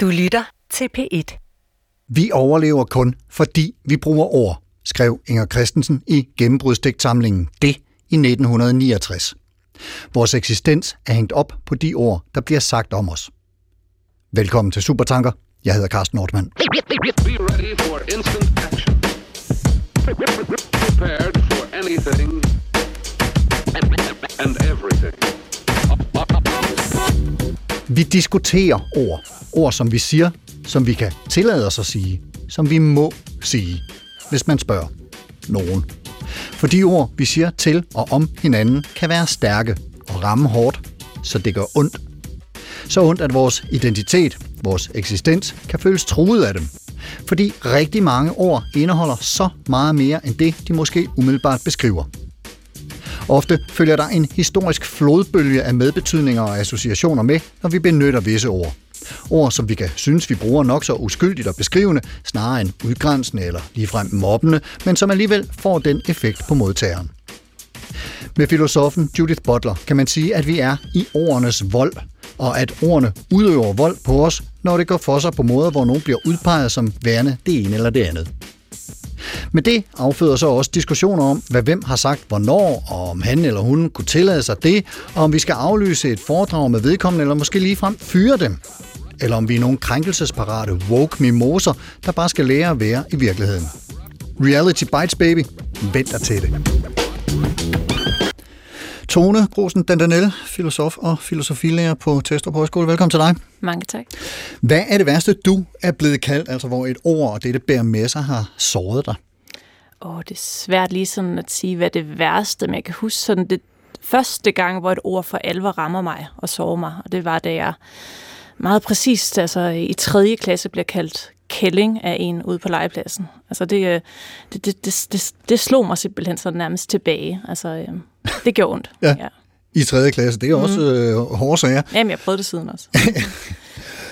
Du lytter til P1. Vi overlever kun, fordi vi bruger ord, skrev Inger Christensen i gennembrudsdigtsamlingen Det i 1969. Vores eksistens er hængt op på de ord, der bliver sagt om os. Velkommen til Supertanker. Jeg hedder Carsten Nordmann. Prepared for anything and everything. Vi diskuterer ord. Ord, som vi siger, som vi kan tillade os at sige, som vi må sige, hvis man spørger nogen. For de ord, vi siger til og om hinanden, kan være stærke og ramme hårdt, så det gør ondt. Så ondt, at vores identitet, vores eksistens, kan føles truet af dem. Fordi rigtig mange ord indeholder så meget mere end det, de måske umiddelbart beskriver. Ofte følger der en historisk flodbølge af medbetydninger og associationer med, når vi benytter visse ord. Ord, som vi kan synes, vi bruger nok så uskyldigt og beskrivende, snarere end udgrænsende eller ligefrem mobbende, men som alligevel får den effekt på modtageren. Med filosofen Judith Butler kan man sige, at vi er i ordernes vold, og at ordene udøver vold på os, når det går for sig på måder, hvor nogen bliver udpeget som værende det ene eller det andet. Men det afføder så også diskussioner om, hvad hvem har sagt hvornår, og om han eller hun kunne tillade sig det, og om vi skal aflyse et foredrag med vedkommende, eller måske ligefrem fyre dem. Eller om vi er nogle krænkelsesparate woke mimoser, der bare skal lære at være i virkeligheden. Reality bites, baby. Vent dig til det. Tone Grosen Dandanel, filosof og filosofilærer på Testrup Højskole. Velkommen til dig. Mange tak. Hvad er det værste, du er blevet kaldt, altså hvor et ord og det, det bærer med sig, har såret dig? Åh, det er svært lige sådan at sige, hvad det værste, men jeg kan huske sådan det første gang, hvor et ord for alvor rammer mig og sårer mig, og det var, da jeg meget præcist, altså i tredje klasse bliver kaldt kælling af en ude på legepladsen. Altså det, det, det, det, det, det slog mig simpelthen sådan nærmest tilbage. Altså øh, det gjorde ondt. Ja. ja. I tredje klasse, det er også øh, hårde sager. Jamen, jeg prøvede det siden også.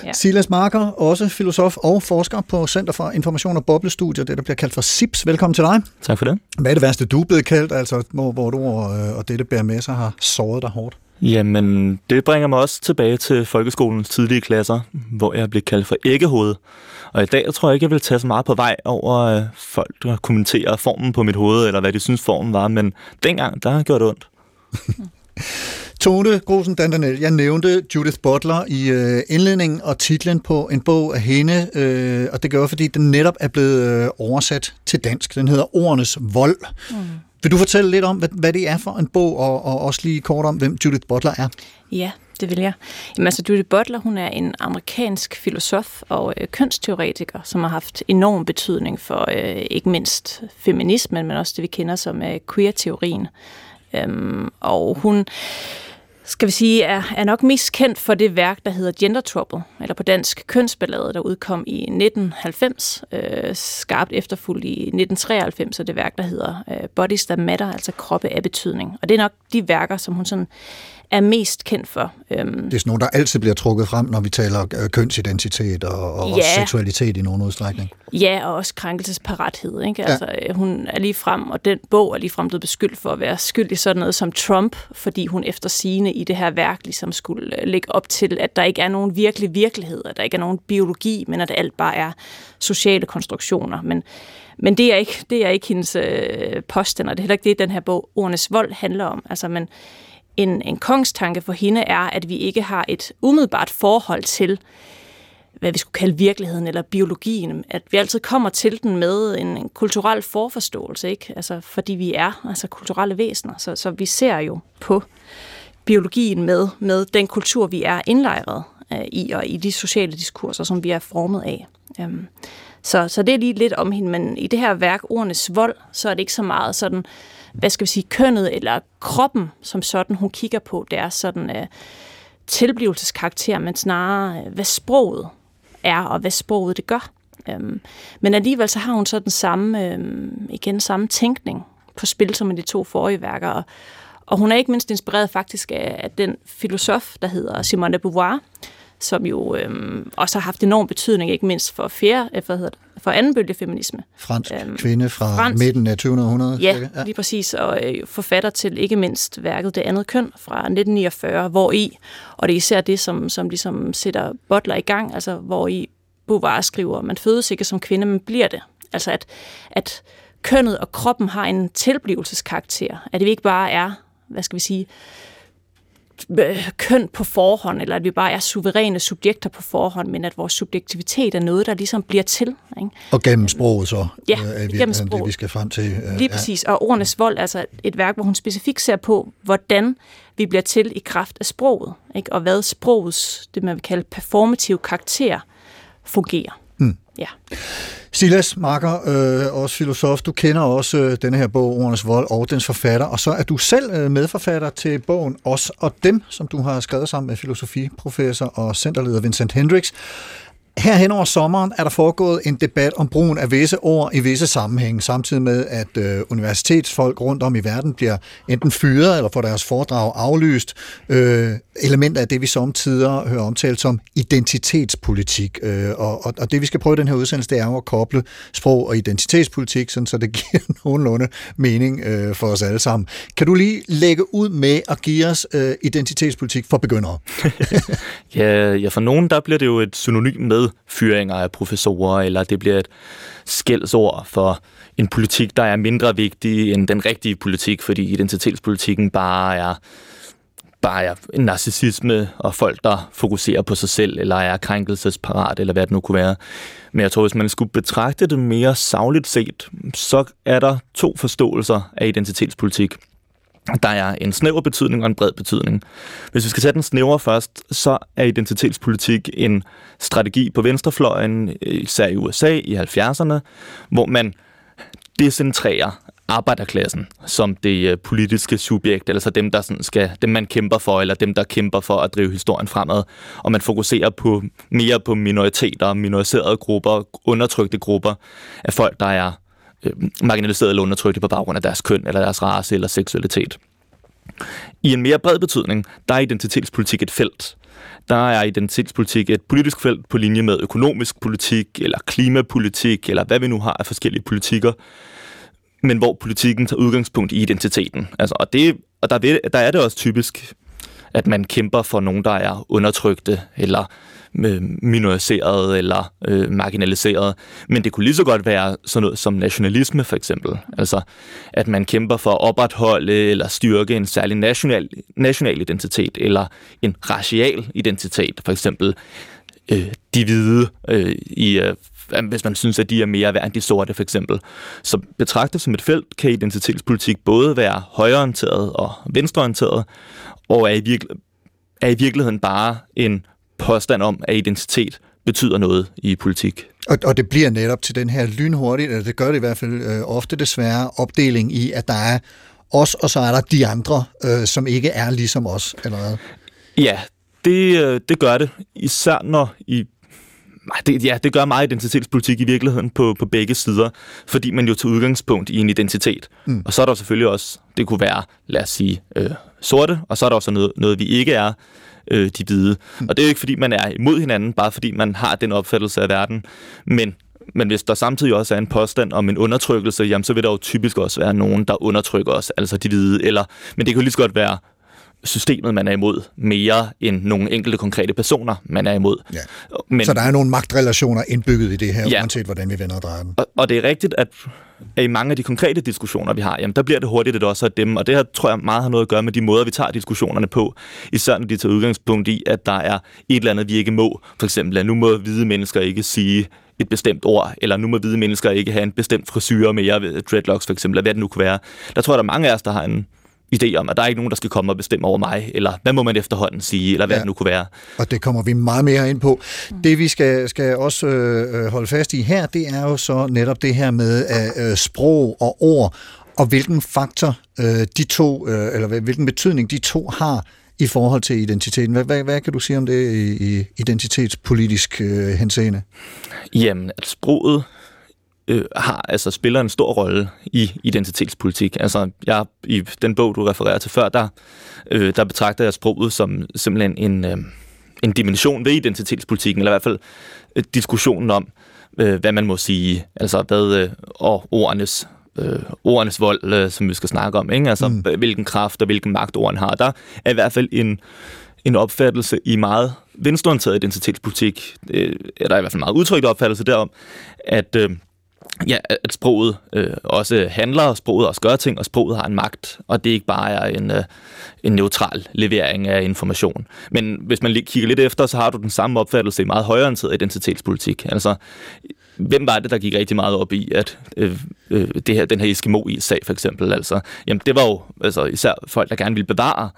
Ja. Silas Marker, også filosof og forsker på Center for Information og Boblestudier, det der bliver kaldt for SIPS. Velkommen til dig. Tak for det. Hvad er det værste, du er blevet kaldt, altså hvor, hvor du og, og det, der bærer med sig, har såret dig hårdt? Jamen, det bringer mig også tilbage til folkeskolens tidlige klasser, hvor jeg blev kaldt for æggehoved. Og i dag tror jeg ikke, jeg vil tage så meget på vej over øh, folk, der kommenterer formen på mit hoved, eller hvad de synes formen var, men dengang, der har gjort det ondt. Tone Grosen Dandanel, jeg nævnte Judith Butler i øh, indledningen og titlen på en bog af hende, øh, og det gør fordi den netop er blevet øh, oversat til dansk. Den hedder Ordenes Vold. Mm. Vil du fortælle lidt om, hvad, hvad det er for en bog, og, og også lige kort om, hvem Judith Butler er? Ja, det vil jeg. Jamen, altså, Judith Butler, hun er en amerikansk filosof og øh, kønsteoretiker, som har haft enorm betydning for øh, ikke mindst feminismen, men også det, vi kender som øh, queer-teorien. Øhm, og hun skal vi sige, er, er nok mest kendt for det værk, der hedder Gender Trouble, eller på dansk Kønsballade, der udkom i 1990, øh, skarpt efterfulgt i 1993, og det værk, der hedder øh, Bodies That Matter, altså kroppe af betydning. Og det er nok de værker, som hun sådan er mest kendt for. Øhm, det er sådan nogle, der altid bliver trukket frem, når vi taler øh, kønsidentitet og, og ja, seksualitet i nogen udstrækning. Ja, og også krænkelsesparathed. Ikke? Ja. Altså, øh, hun er lige frem, og den bog er lige frem blevet beskyldt for at være skyld i sådan noget som Trump, fordi hun efter sine i det her værk ligesom skulle øh, lægge op til, at der ikke er nogen virkelig virkelighed, at der ikke er nogen biologi, men at alt bare er sociale konstruktioner. Men men det er ikke, det er ikke hendes øh, påstand, og det er heller ikke det, den her bog, Ordenes Vold, handler om. Altså, men en, en kongstanke for hende er, at vi ikke har et umiddelbart forhold til, hvad vi skulle kalde virkeligheden eller biologien, at vi altid kommer til den med en, en kulturel forforståelse, ikke? Altså, fordi vi er altså kulturelle væsener, så, så vi ser jo på biologien med, med den kultur, vi er indlejret øh, i, og i de sociale diskurser, som vi er formet af. Øhm, så, så det er lige lidt om hende, men i det her værk, Ordenes Vold, så er det ikke så meget sådan, hvad skal vi sige, kønnet eller kroppen som sådan, hun kigger på, det er sådan øh, tilblivelseskarakter, men snarere, øh, hvad sproget er, og hvad sproget det gør. Øhm, men alligevel så har hun så den samme, um, igen samme tænkning på spil som i de to forrige værker, og, og hun er ikke mindst inspireret faktisk af, af den filosof, der hedder Simone de Beauvoir, som jo øhm, også har haft enorm betydning, ikke mindst for, fjerde, øh, hvad hedder det, for anden bølge feminisme. Fransk øhm, kvinde fra fransk, midten af 2000 Ja, ja, lige præcis, og øh, forfatter til ikke mindst værket Det andet køn fra 1949, hvor i, og det er især det, som, som ligesom sætter Butler i gang, altså hvor i Beauvoir skriver, man fødes ikke som kvinde, men bliver det. Altså at, at kønnet og kroppen har en tilblivelseskarakter, at det ikke bare er, hvad skal vi sige, køn på forhånd, eller at vi bare er suveræne subjekter på forhånd, men at vores subjektivitet er noget, der ligesom bliver til. Ikke? Og gennem sproget så, ja, øh, er gennem sproget. det, vi skal frem til. Øh, Lige præcis, og Ordenes Vold, altså et værk, hvor hun specifikt ser på, hvordan vi bliver til i kraft af sproget, ikke? og hvad sprogets, det man vil kalde performative karakter, fungerer. Ja. Silas Marker, øh, også filosof, du kender også øh, denne her bog, Ordenes Vold, og dens forfatter, og så er du selv øh, medforfatter til bogen Os og Dem, som du har skrevet sammen med filosofiprofessor og centerleder Vincent Hendricks. Her hen over sommeren er der foregået en debat om brugen af visse ord i visse sammenhænge, samtidig med, at øh, universitetsfolk rundt om i verden bliver enten fyret eller får deres foredrag aflyst. Øh, elementer af det, vi samtidig hører omtalt som identitetspolitik. Øh, og, og, og det, vi skal prøve i den her udsendelse, det er jo at koble sprog og identitetspolitik, sådan, så det giver nogenlunde mening øh, for os alle sammen. Kan du lige lægge ud med at give os øh, identitetspolitik for begyndere? ja, ja, for nogen der bliver det jo et synonym med fyringer af professorer, eller det bliver et skældsord for en politik, der er mindre vigtig end den rigtige politik, fordi identitetspolitikken bare er bare er en narcissisme og folk, der fokuserer på sig selv, eller er krænkelsesparat, eller hvad det nu kunne være. Men jeg tror, hvis man skulle betragte det mere savligt set, så er der to forståelser af identitetspolitik. Der er en snæver betydning og en bred betydning. Hvis vi skal tage den snævre først, så er identitetspolitik en strategi på venstrefløjen, især i USA i 70'erne, hvor man decentrerer arbejderklassen som det øh, politiske subjekt, altså dem, der sådan skal, dem man kæmper for, eller dem, der kæmper for at drive historien fremad. Og man fokuserer på mere på minoriteter, minoriserede grupper, undertrykte grupper af folk, der er øh, marginaliseret eller undertrykte på baggrund af deres køn, eller deres race eller seksualitet. I en mere bred betydning, der er identitetspolitik et felt. Der er identitetspolitik et politisk felt på linje med økonomisk politik, eller klimapolitik, eller hvad vi nu har af forskellige politikker, men hvor politikken tager udgangspunkt i identiteten. Altså, og det, og der, ved, der er det også typisk, at man kæmper for nogen, der er undertrykte, eller øh, minoriseret, eller øh, marginaliseret. Men det kunne lige så godt være sådan noget som nationalisme for eksempel. Altså at man kæmper for at opretholde eller styrke en særlig national, national identitet eller en racial identitet. For eksempel øh, de hvide øh, i øh, hvis man synes, at de er mere værd end de sorte, for eksempel. Så betragtet som et felt kan identitetspolitik både være højreorienteret og venstreorienteret, og er i, virke, er i virkeligheden bare en påstand om, at identitet betyder noget i politik. Og, og det bliver netop til den her lynhurtigt, eller det gør det i hvert fald øh, ofte desværre, opdeling i, at der er os, og så er der de andre, øh, som ikke er ligesom os, eller hvad? Ja, det, øh, det gør det. Især når i det, ja, det gør meget identitetspolitik i virkeligheden på, på begge sider, fordi man jo tager udgangspunkt i en identitet. Mm. Og så er der selvfølgelig også, det kunne være, lad os sige, øh, sorte, og så er der også noget, noget vi ikke er, øh, de hvide. Mm. Og det er jo ikke, fordi man er imod hinanden, bare fordi man har den opfattelse af verden, men men hvis der samtidig også er en påstand om en undertrykkelse, jamen så vil der jo typisk også være nogen, der undertrykker os, altså de hvide. Eller, men det kan jo lige så godt være systemet, man er imod, mere end nogle enkelte konkrete personer, man er imod. Ja. Men, så der er nogle magtrelationer indbygget i det her, ja. uanset hvordan vi vender og drejer den. Og, og det er rigtigt, at at i mange af de konkrete diskussioner, vi har, jamen der bliver det hurtigt, at det også er dem, og det her tror jeg meget har noget at gøre med de måder, vi tager diskussionerne på, især når de tager udgangspunkt i, at der er et eller andet, vi ikke må. For eksempel, at nu må hvide mennesker ikke sige et bestemt ord, eller nu må hvide mennesker ikke have en bestemt frisyr mere dreadlocks for eksempel, eller hvad det nu kunne være. Der tror jeg, der er mange af os, der har en idé om, at der er ikke nogen, der skal komme og bestemme over mig, eller hvad må man efterhånden sige, eller hvad ja. det nu kunne være. Og det kommer vi meget mere ind på. Det vi skal, skal også øh, holde fast i her, det er jo så netop det her med øh, sprog og ord, og hvilken faktor øh, de to, øh, eller hvilken betydning de to har i forhold til identiteten. Hvad, hvad, hvad kan du sige om det i, i identitetspolitisk øh, henseende? Jamen, at sproget øh, har altså spiller en stor rolle i identitetspolitik. Altså, jeg i den bog du refererer til før, der øh, der betragter jeg sproget som simpelthen en øh, en dimension ved identitetspolitikken, eller i hvert fald øh, diskussionen om, øh, hvad man må sige, altså hvad, øh, og ordenes øh, ordenes vold, øh, som vi skal snakke om, ikke? altså mm. hvilken kraft og hvilken magt ordene har. Der er i hvert fald en, en opfattelse i meget venstreorienteret identitetspolitik, øh, er der i hvert fald meget udtrykt opfattelse derom, at øh, ja, at sproget øh, også handler, og sproget også gør ting, og sproget har en magt, og det ikke bare er en, øh, en neutral levering af information. Men hvis man lige kigger lidt efter, så har du den samme opfattelse i meget højere højreorienteret identitetspolitik. Altså, hvem var det, der gik rigtig meget op i, at øh, øh, det her, den her Eskimo-sag for eksempel, altså, jamen det var jo altså, især folk, der gerne ville bevare,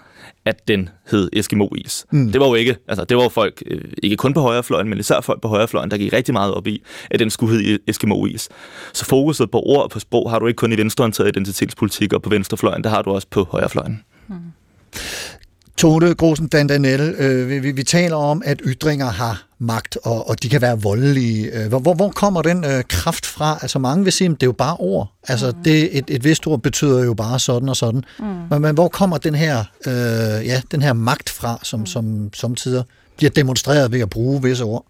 at den hed Eskimo-is. Mm. Det var jo ikke, altså det var jo folk, øh, ikke kun på højrefløjen, men især folk på højrefløjen, der gik rigtig meget op i, at den skulle hedde Eskimo-is. Så fokuset på ord og på sprog har du ikke kun i venstreorienteret identitetspolitik, og på venstrefløjen, der har du også på højrefløjen. Mm. Tone Grosen Dandanel, øh, vi, vi taler om, at ytringer har magt, og, og de kan være voldelige. Øh, hvor, hvor kommer den øh, kraft fra? Altså mange vil sige, at det er jo bare ord. Altså mm. det, et, et vist ord betyder jo bare sådan og sådan. Mm. Men, men hvor kommer den her, øh, ja, den her magt fra, som, mm. som samtidig bliver demonstreret ved at bruge visse ord?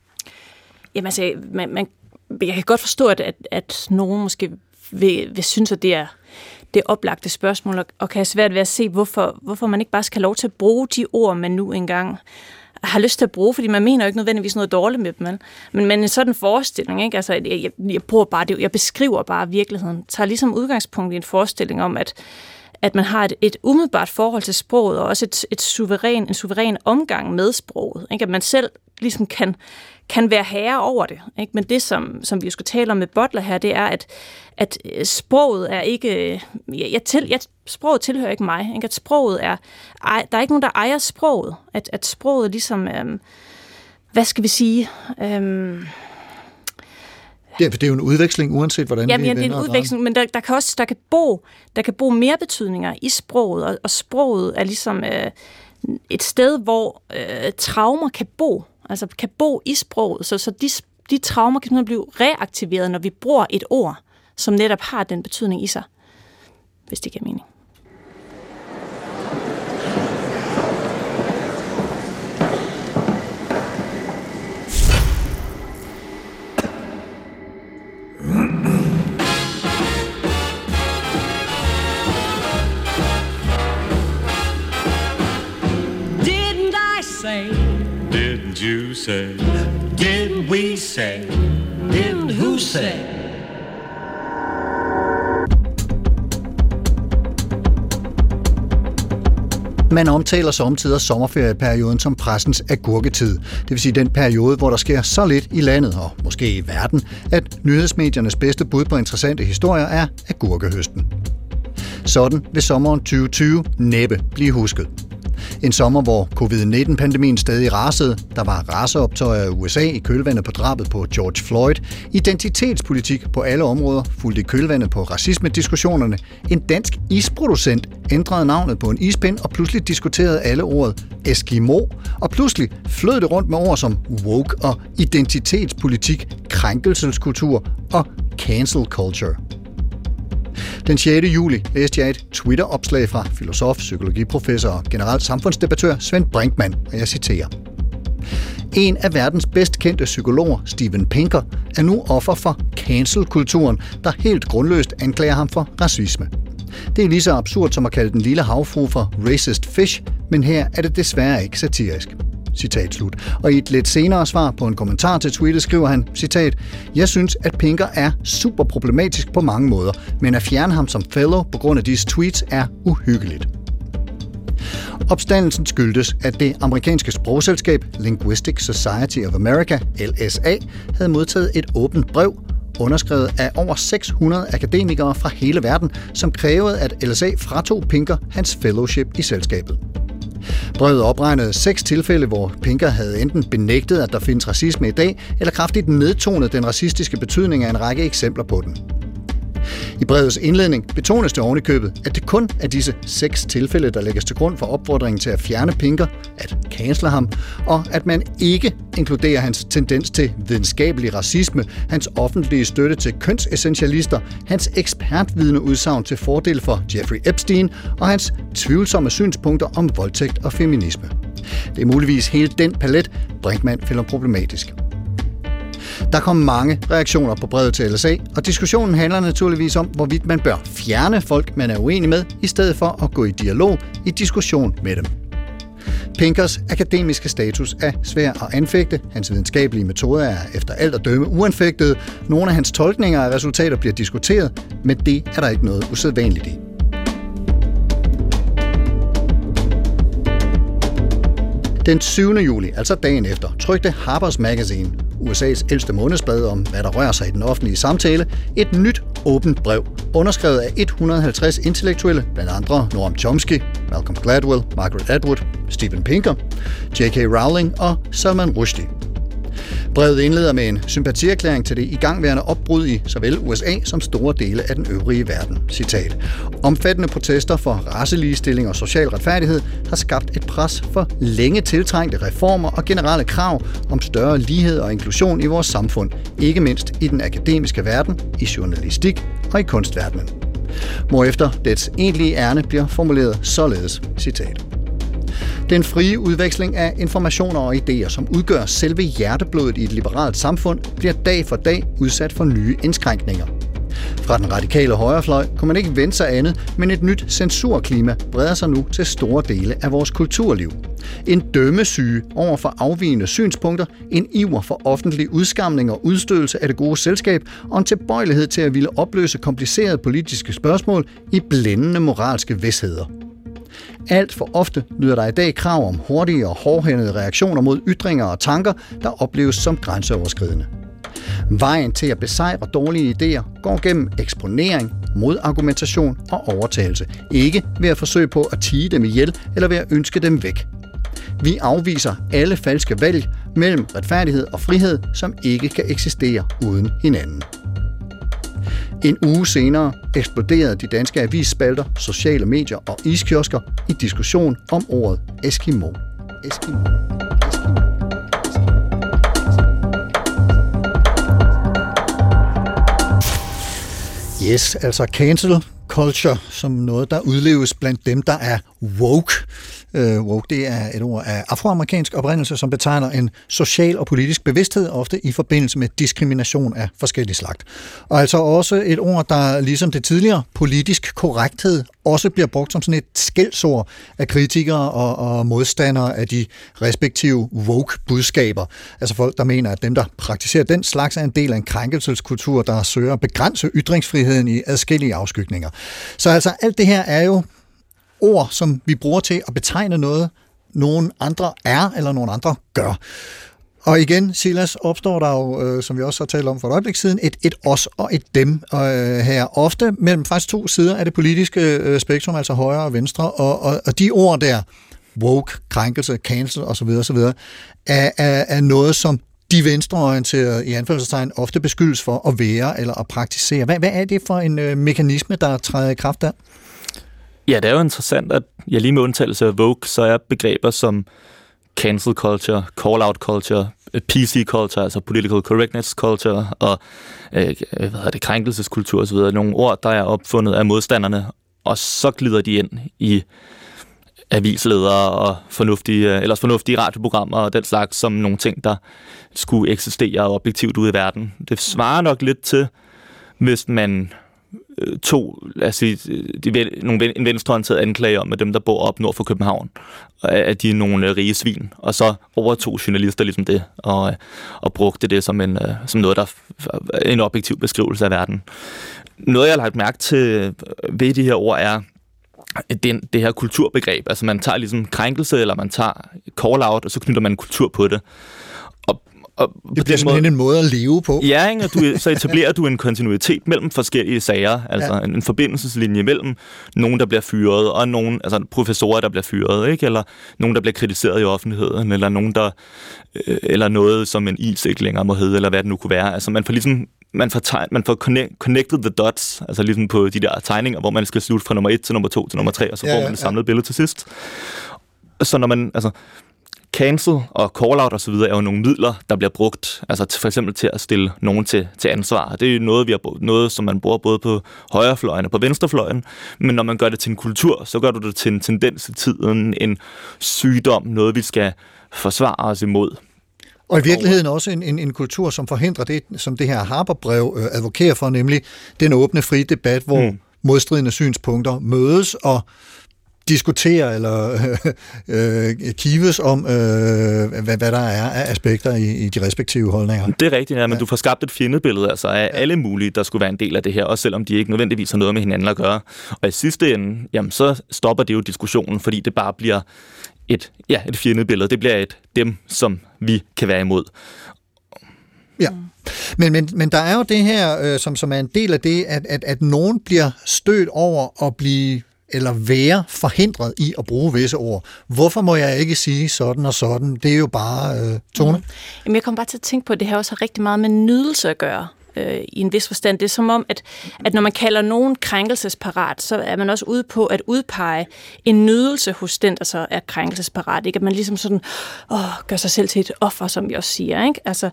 Jamen altså, man, man, jeg kan godt forstå, at, at, at nogen måske vil, vil synes, at det er det oplagte spørgsmål, og kan have svært ved at se, hvorfor, hvorfor man ikke bare skal have lov til at bruge de ord, man nu engang har lyst til at bruge, fordi man mener jo ikke nødvendigvis noget dårligt med dem. Men, men en sådan forestilling, ikke? Altså, jeg, jeg, jeg, bruger bare det, jeg beskriver bare virkeligheden, tager ligesom udgangspunkt i en forestilling om, at at man har et, et umiddelbart forhold til sproget, og også et, et suveræn, en suveræn omgang med sproget. Ikke? At man selv ligesom kan, kan være herre over det. Ikke? Men det, som, som vi skal tale om med Butler her, det er, at, at øh, sproget er ikke... Jeg, jeg til, jeg, sproget tilhører ikke mig. Ikke? At sproget er... Ej, der er ikke nogen, der ejer sproget. At, at sproget ligesom... Øhm, hvad skal vi sige... Øhm, Ja, for det er jo en udveksling, uanset hvordan ja, vi ja, det er en udveksling, men der, der, kan også der kan bo, der kan bo mere betydninger i sproget, og, og sproget er ligesom øh, et sted, hvor øh, traumer kan bo, altså kan bo i sproget, så, så de, de traumer kan blive reaktiveret, når vi bruger et ord, som netop har den betydning i sig, hvis det giver mening. Say? Did we say? Did who say? Man omtaler samtidig sommerferieperioden som pressens agurketid. Det vil sige den periode, hvor der sker så lidt i landet, og måske i verden, at nyhedsmediernes bedste bud på interessante historier er agurkehøsten. Sådan vil sommeren 2020 næppe blive husket. En sommer, hvor covid-19-pandemien stadig rasede. Der var raceoptøjer i USA i kølvandet på drabet på George Floyd. Identitetspolitik på alle områder fulgte i kølvandet på racisme-diskussionerne. En dansk isproducent ændrede navnet på en ispind og pludselig diskuterede alle ordet Eskimo. Og pludselig flød det rundt med ord som woke og identitetspolitik, krænkelseskultur og cancel culture. Den 6. juli læste jeg et Twitter-opslag fra filosof, psykologiprofessor og generelt samfundsdebattør Svend Brinkmann, og jeg citerer. En af verdens bedst kendte psykologer, Steven Pinker, er nu offer for cancel-kulturen, der helt grundløst anklager ham for racisme. Det er lige så absurd som at kalde den lille havfru for racist fish, men her er det desværre ikke satirisk. Citat slut. Og i et lidt senere svar på en kommentar til tweetet skriver han, citat, Jeg synes, at Pinker er super problematisk på mange måder, men at fjerne ham som fellow på grund af disse tweets er uhyggeligt. Opstandelsen skyldtes, at det amerikanske sprogselskab Linguistic Society of America, LSA, havde modtaget et åbent brev, underskrevet af over 600 akademikere fra hele verden, som krævede, at LSA fratog Pinker hans fellowship i selskabet. Brevet opregnede seks tilfælde, hvor Pinker havde enten benægtet, at der findes racisme i dag, eller kraftigt nedtonet den racistiske betydning af en række eksempler på den. I brevets indledning betones det ovenikøbet, at det kun er disse seks tilfælde, der lægges til grund for opfordringen til at fjerne Pinker, at cancele ham, og at man ikke inkluderer hans tendens til videnskabelig racisme, hans offentlige støtte til kønsessentialister, hans ekspertvidende udsagn til fordel for Jeffrey Epstein og hans tvivlsomme synspunkter om voldtægt og feminisme. Det er muligvis hele den palet, Brinkmann finder problematisk. Der kom mange reaktioner på brevet til LSA, og diskussionen handler naturligvis om, hvorvidt man bør fjerne folk, man er uenig med, i stedet for at gå i dialog i diskussion med dem. Pinkers akademiske status er svær at anfægte. Hans videnskabelige metoder er efter alt at dømme uanfægtede. Nogle af hans tolkninger af resultater bliver diskuteret, men det er der ikke noget usædvanligt i. Den 7. juli, altså dagen efter, trykte Harper's Magazine, USA's ældste månedsblad om, hvad der rører sig i den offentlige samtale, et nyt åbent brev, underskrevet af 150 intellektuelle, blandt andre Noam Chomsky, Malcolm Gladwell, Margaret Atwood, Steven Pinker, J.K. Rowling og Salman Rushdie. Brevet indleder med en sympatierklæring til det igangværende opbrud i såvel USA som store dele af den øvrige verden. Citat. Omfattende protester for raceligestilling og social retfærdighed har skabt et pres for længe tiltrængte reformer og generelle krav om større lighed og inklusion i vores samfund, ikke mindst i den akademiske verden, i journalistik og i kunstverdenen. Hvorefter dets egentlige ærne bliver formuleret således, citat. Den frie udveksling af informationer og idéer, som udgør selve hjerteblodet i et liberalt samfund, bliver dag for dag udsat for nye indskrænkninger. Fra den radikale højrefløj kunne man ikke vente sig andet, men et nyt censurklima breder sig nu til store dele af vores kulturliv. En dømmesyge over for afvigende synspunkter, en iver for offentlig udskamning og udstødelse af det gode selskab, og en tilbøjelighed til at ville opløse komplicerede politiske spørgsmål i blændende moralske vidsheder. Alt for ofte lyder der i dag krav om hurtige og hårdhændede reaktioner mod ytringer og tanker, der opleves som grænseoverskridende. Vejen til at besejre dårlige idéer går gennem eksponering, modargumentation og overtagelse. Ikke ved at forsøge på at tige dem ihjel eller ved at ønske dem væk. Vi afviser alle falske valg mellem retfærdighed og frihed, som ikke kan eksistere uden hinanden. En uge senere eksploderede de danske avisspalter, sociale medier og iskiosker i diskussion om ordet Eskimo. Eskimo. Eskimo. Yes, altså cancel culture som noget, der udleves blandt dem, der er woke. Øh, woke, det er et ord af afroamerikansk oprindelse, som betegner en social og politisk bevidsthed, ofte i forbindelse med diskrimination af forskellige slagt. Og altså også et ord, der ligesom det tidligere politisk korrekthed også bliver brugt som sådan et skældsord af kritikere og, og modstandere af de respektive woke-budskaber. Altså folk, der mener, at dem, der praktiserer den slags, er en del af en krænkelseskultur, der søger at begrænse ytringsfriheden i adskillige afskygninger. Så altså alt det her er jo ord, som vi bruger til at betegne noget, nogen andre er, eller nogen andre gør. Og igen, Silas, opstår der jo, øh, som vi også har talt om for et øjeblik siden, et, et os og et dem øh, her. Ofte mellem faktisk to sider af det politiske øh, spektrum, altså højre og venstre, og, og, og de ord der, woke, krænkelse, cancel osv., osv., er, er, er noget, som de venstreorienterede i anførselstegn ofte beskyldes for at være eller at praktisere. Hvad, hvad er det for en øh, mekanisme, der træder i kraft der? Ja, det er jo interessant, at jeg lige med undtagelse af Vogue, så er begreber som cancel culture, call-out culture, øh, PC culture, altså political correctness culture, og øh, øh, hvad hedder det, krænkelseskultur osv., nogle ord, der er opfundet af modstanderne, og så glider de ind i avisledere og fornuftige, øh, ellers fornuftige radioprogrammer og den slags, som nogle ting, der skulle eksistere objektivt ude i verden. Det svarer nok lidt til, hvis man Øh, to, lad os sige, øh, de, nogle, en venstreorienteret anklage om, at dem, der bor op nord for København, øh, at de er nogle rige svin. Og så overtog journalister ligesom det, og, og brugte det som, en, som noget, der en objektiv beskrivelse af verden. Noget, jeg har lagt mærke til ved de her ord, er, det, det her kulturbegreb. Altså man tager ligesom krænkelse, eller man tager call-out, og så knytter man kultur på det. Og det bliver simpelthen måde, en måde at leve på. Ja, ikke? Og du, så etablerer du en kontinuitet mellem forskellige sager, altså ja. en, en forbindelseslinje mellem nogen, der bliver fyret, og nogen, altså professorer, der bliver fyret, ikke? eller nogen, der bliver kritiseret i offentligheden, eller nogen, der, øh, eller noget, som en is ikke længere må hedde, eller hvad det nu kunne være. Altså man får ligesom man får, tegn, man får connect, connected the dots, altså ligesom på de der tegninger, hvor man skal slutte fra nummer 1 til nummer 2 til nummer 3, og så ja, får man et samlet ja. billede til sidst. Så når man, altså, cancel og call-out osv. er jo nogle midler, der bliver brugt, altså for eksempel til at stille nogen til, til ansvar. Det er jo noget, vi har, noget, som man bruger både på højrefløjen og på venstrefløjen, men når man gør det til en kultur, så gør du det til en tendens i tiden, en sygdom, noget vi skal forsvare os imod. Og i virkeligheden også en, en, en kultur, som forhindrer det, som det her Harper-brev øh, advokerer for, nemlig den åbne, frie debat, hvor mm. modstridende synspunkter mødes og diskutere eller øh, kives om, øh, hvad, hvad der er af aspekter i, i de respektive holdninger. Det er rigtigt, ja, men ja. du får skabt et fjendebillede altså, af ja. alle mulige, der skulle være en del af det her, også selvom de ikke nødvendigvis har noget med hinanden at gøre. Og i sidste ende, jamen, så stopper det jo diskussionen, fordi det bare bliver et, ja, et fjendebillede. Det bliver et dem, som vi kan være imod. Ja, men, men, men der er jo det her, øh, som, som er en del af det, at, at, at nogen bliver stødt over at blive eller være forhindret i at bruge visse ord. Hvorfor må jeg ikke sige sådan og sådan? Det er jo bare øh, tone. Mm. Jamen, jeg kommer bare til at tænke på, at det her også har rigtig meget med nydelse at gøre øh, i en vis forstand. Det er som om, at, at når man kalder nogen krænkelsesparat, så er man også ude på at udpege en nydelse hos den, der så er krænkelsesparat. Ikke? At man ligesom sådan, åh, gør sig selv til et offer, som jeg også siger. Ikke? Altså,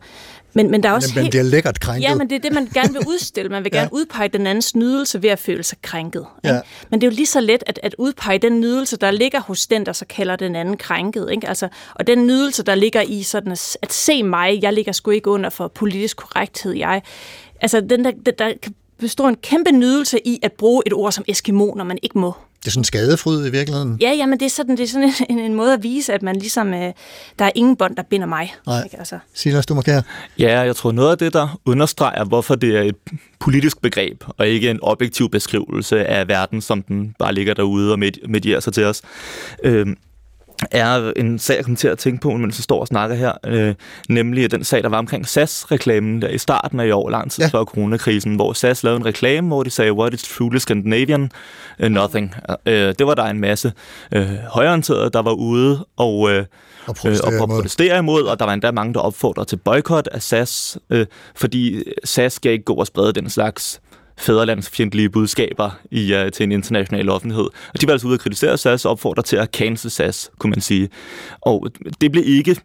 men, men der er også men, helt... det er lækkert krænket. Ja, men det er det, man gerne vil udstille. Man vil gerne ja. udpege den andens nydelse ved at føle sig krænket. Ikke? Ja. Men det er jo lige så let at, at udpege den nydelse, der ligger hos den, der så kalder den anden krænket. Ikke? Altså, og den nydelse, der ligger i sådan at, at se mig, jeg ligger sgu ikke under for politisk korrekthed, jeg. Altså, den der, der, der består en kæmpe nydelse i at bruge et ord som eskimo, når man ikke må. Det er sådan skadefryd i virkeligheden? Ja, ja, men det er sådan, det er sådan en, en måde at vise, at man ligesom, øh, der er ingen bånd, der binder mig. Nej. Ikke? Altså. Silas, du markerer. Ja, jeg tror noget af det, der understreger, hvorfor det er et politisk begreb, og ikke en objektiv beskrivelse af verden, som den bare ligger derude og medierer sig til os. Øh, er en sag, jeg kommer til at tænke på, mens jeg står og snakker her, øh, nemlig den sag, der var omkring SAS-reklamen der i starten af i år, lang tid ja. før coronakrisen, hvor SAS lavede en reklame, hvor de sagde, what is truly Scandinavian? Uh, nothing. Uh, det var der en masse uh, højorienterede, der var ude og, uh, og, protestere, og protestere imod, og der var endda mange, der opfordrede til boykot af SAS, uh, fordi SAS skal ikke gå og sprede den slags fædrelandsfjendtlige budskaber i, uh, til en international offentlighed. Og de var altså ude at kritisere SAS og opfordre til at cancel SAS, kunne man sige. Og det blev ikke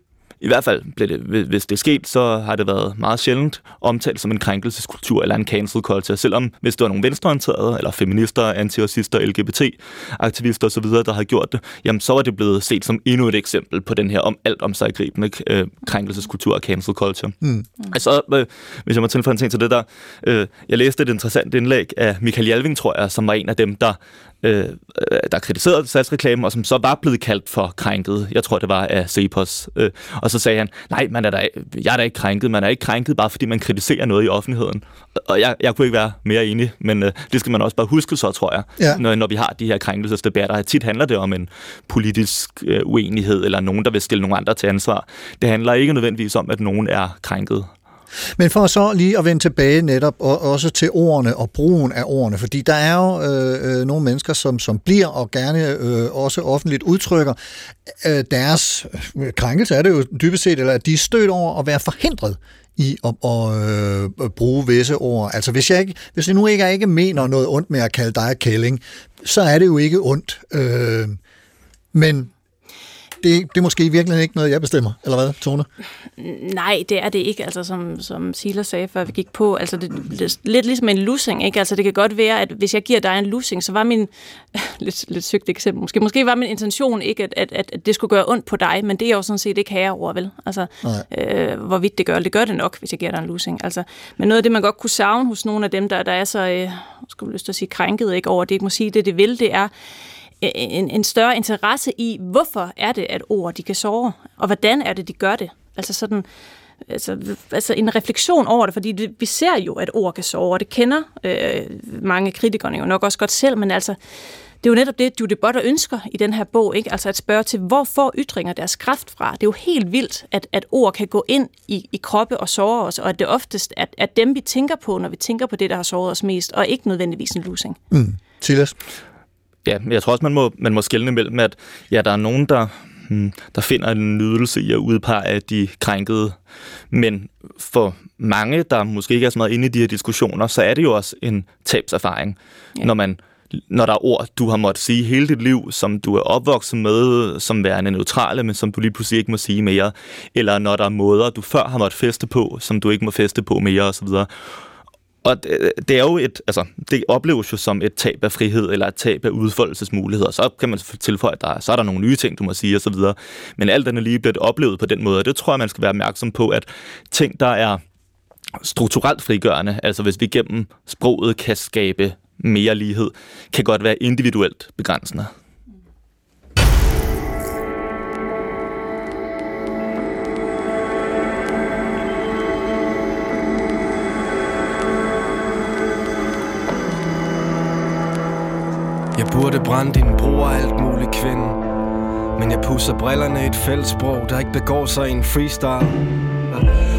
i hvert fald, blev det, hvis det er sket, så har det været meget sjældent omtalt som en krænkelseskultur eller en cancel culture. Selvom hvis det var nogle venstreorienterede, eller feminister, antiracister, LGBT-aktivister osv., der har gjort det, jamen så var det blevet set som endnu et eksempel på den her om alt om sig gribende øh, krænkelseskultur og cancel culture. Mm. Altså, øh, hvis jeg må tilføje en ting til det der, øh, jeg læste et interessant indlæg af Michael Jalving, tror jeg, som var en af dem, der øh, der kritiserede salgsreklamen, og som så var blevet kaldt for krænket. Jeg tror, det var af Cepos. Øh, og så sagde han, nej, man er der, jeg er da ikke krænket. Man er ikke krænket, bare fordi man kritiserer noget i offentligheden. Og jeg, jeg kunne ikke være mere enig, men øh, det skal man også bare huske så, tror jeg, ja. når, når vi har de her krænkelsesdebatter. Tit handler det om en politisk øh, uenighed, eller nogen, der vil stille nogle andre til ansvar. Det handler ikke nødvendigvis om, at nogen er krænket. Men for så lige at vende tilbage netop og også til ordene og brugen af ordene, fordi der er jo øh, øh, nogle mennesker, som, som bliver og gerne øh, også offentligt udtrykker øh, deres øh, krænkelse, er det jo dybest set, eller at de er stødt over at være forhindret i at, at, øh, at bruge visse ord. Altså hvis jeg, ikke, hvis jeg nu ikke, ikke mener noget ondt med at kalde dig kælling, så er det jo ikke ondt. Øh, men det, det er måske i virkeligheden ikke noget, jeg bestemmer, eller hvad, Tone? Nej, det er det ikke, altså som, som Sila sagde, før vi gik på. Altså det, det, lidt ligesom en lussing, ikke? Altså det kan godt være, at hvis jeg giver dig en lussing, så var min, lidt, lidt sygt eksempel måske, måske var min intention ikke, at, at, at, det skulle gøre ondt på dig, men det er jo sådan set ikke herre over, vel? Altså, øh, hvorvidt det gør, det gør det nok, hvis jeg giver dig en lussing. Altså, men noget af det, man godt kunne savne hos nogle af dem, der, der er så, øh, skulle lyst til at sige, krænket ikke over, det ikke må sige det, det vil, det er, en, en større interesse i, hvorfor er det, at ord de kan sove, og hvordan er det, de gør det. Altså sådan, altså, altså en refleksion over det, fordi det, vi ser jo, at ord kan sove, og det kender øh, mange kritikerne jo nok også godt selv, men altså, det er jo netop det, Judy Butter ønsker i den her bog, ikke? altså at spørge til, hvor får ytringer deres kraft fra? Det er jo helt vildt, at, at ord kan gå ind i, i kroppe og såre os, og at det oftest er at dem, vi tænker på, når vi tænker på det, der har såret os mest, og ikke nødvendigvis en losing. Mm. Silas? Ja, jeg tror også, man må, man må skælne mellem, at ja, der er nogen, der, hmm, der finder en nydelse i at udpege de krænkede. Men for mange, der måske ikke er så meget inde i de her diskussioner, så er det jo også en tabserfaring, ja. når man når der er ord, du har måttet sige hele dit liv, som du er opvokset med, som værende neutrale, men som du lige pludselig ikke må sige mere. Eller når der er måder, du før har måttet feste på, som du ikke må feste på mere osv. Og det, det er jo et, altså, det opleves jo som et tab af frihed, eller et tab af udfoldelsesmuligheder. Så kan man tilføje, at der, så er der nogle nye ting, du må sige osv. Men alt andet lige bliver det oplevet på den måde, og det tror jeg, man skal være opmærksom på, at ting, der er strukturelt frigørende, altså hvis vi gennem sproget kan skabe mere lighed, kan godt være individuelt begrænsende. Burde brænde din bror alt muligt kvinde. Men jeg pusser brillerne i et fællesprog, der ikke begår sig i en freestyle.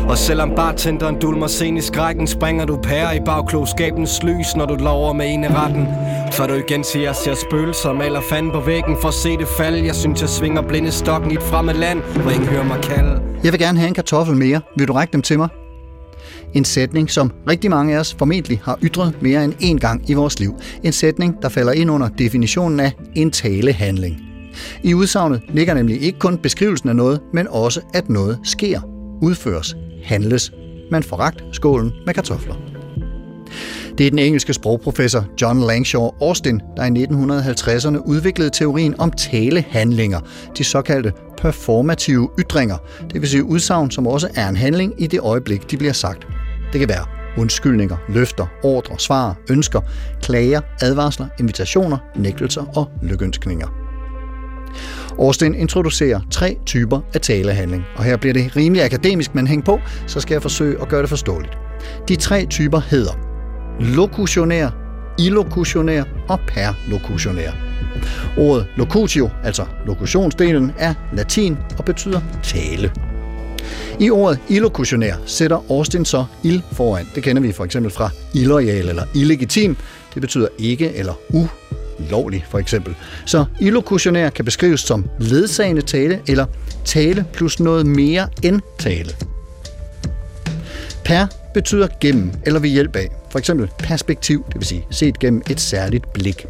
Og selvom bartenderen dulmer sen i skrækken Springer du pære i bagklogskabens lys Når du lover med ene retten. Så du igen siger, jeg ser spøgelser Maler fanden på væggen for at se det falde. Jeg synes, jeg svinger blinde stokken i et fremmed land Hvor ingen hører mig kalde. Jeg vil gerne have en kartoffel mere. Vil du række dem til mig? En sætning, som rigtig mange af os formentlig har ytret mere end én gang i vores liv. En sætning, der falder ind under definitionen af en talehandling. I udsagnet ligger nemlig ikke kun beskrivelsen af noget, men også at noget sker, udføres, handles. Man får ragt skålen med kartofler. Det er den engelske sprogprofessor John Langshaw Austin, der i 1950'erne udviklede teorien om talehandlinger, de såkaldte performative ytringer, det vil sige udsagn, som også er en handling i det øjeblik, de bliver sagt. Det kan være undskyldninger, løfter, ordre, svar, ønsker, klager, advarsler, invitationer, nægtelser og lykønskninger. Årsten introducerer tre typer af talehandling, og her bliver det rimelig akademisk, men hæng på, så skal jeg forsøge at gøre det forståeligt. De tre typer hedder lokutionær, illokutionær og perlokutionær. Ordet locutio, altså lokutionsdelen, er latin og betyder tale. I ordet illokutionær sætter Austin så ild foran. Det kender vi for eksempel fra illoyal eller illegitim. Det betyder ikke eller ulovlig for eksempel. Så illokutionær kan beskrives som ledsagende tale eller tale plus noget mere end tale. Per betyder gennem eller ved hjælp af. For eksempel perspektiv, det vil sige set gennem et særligt blik.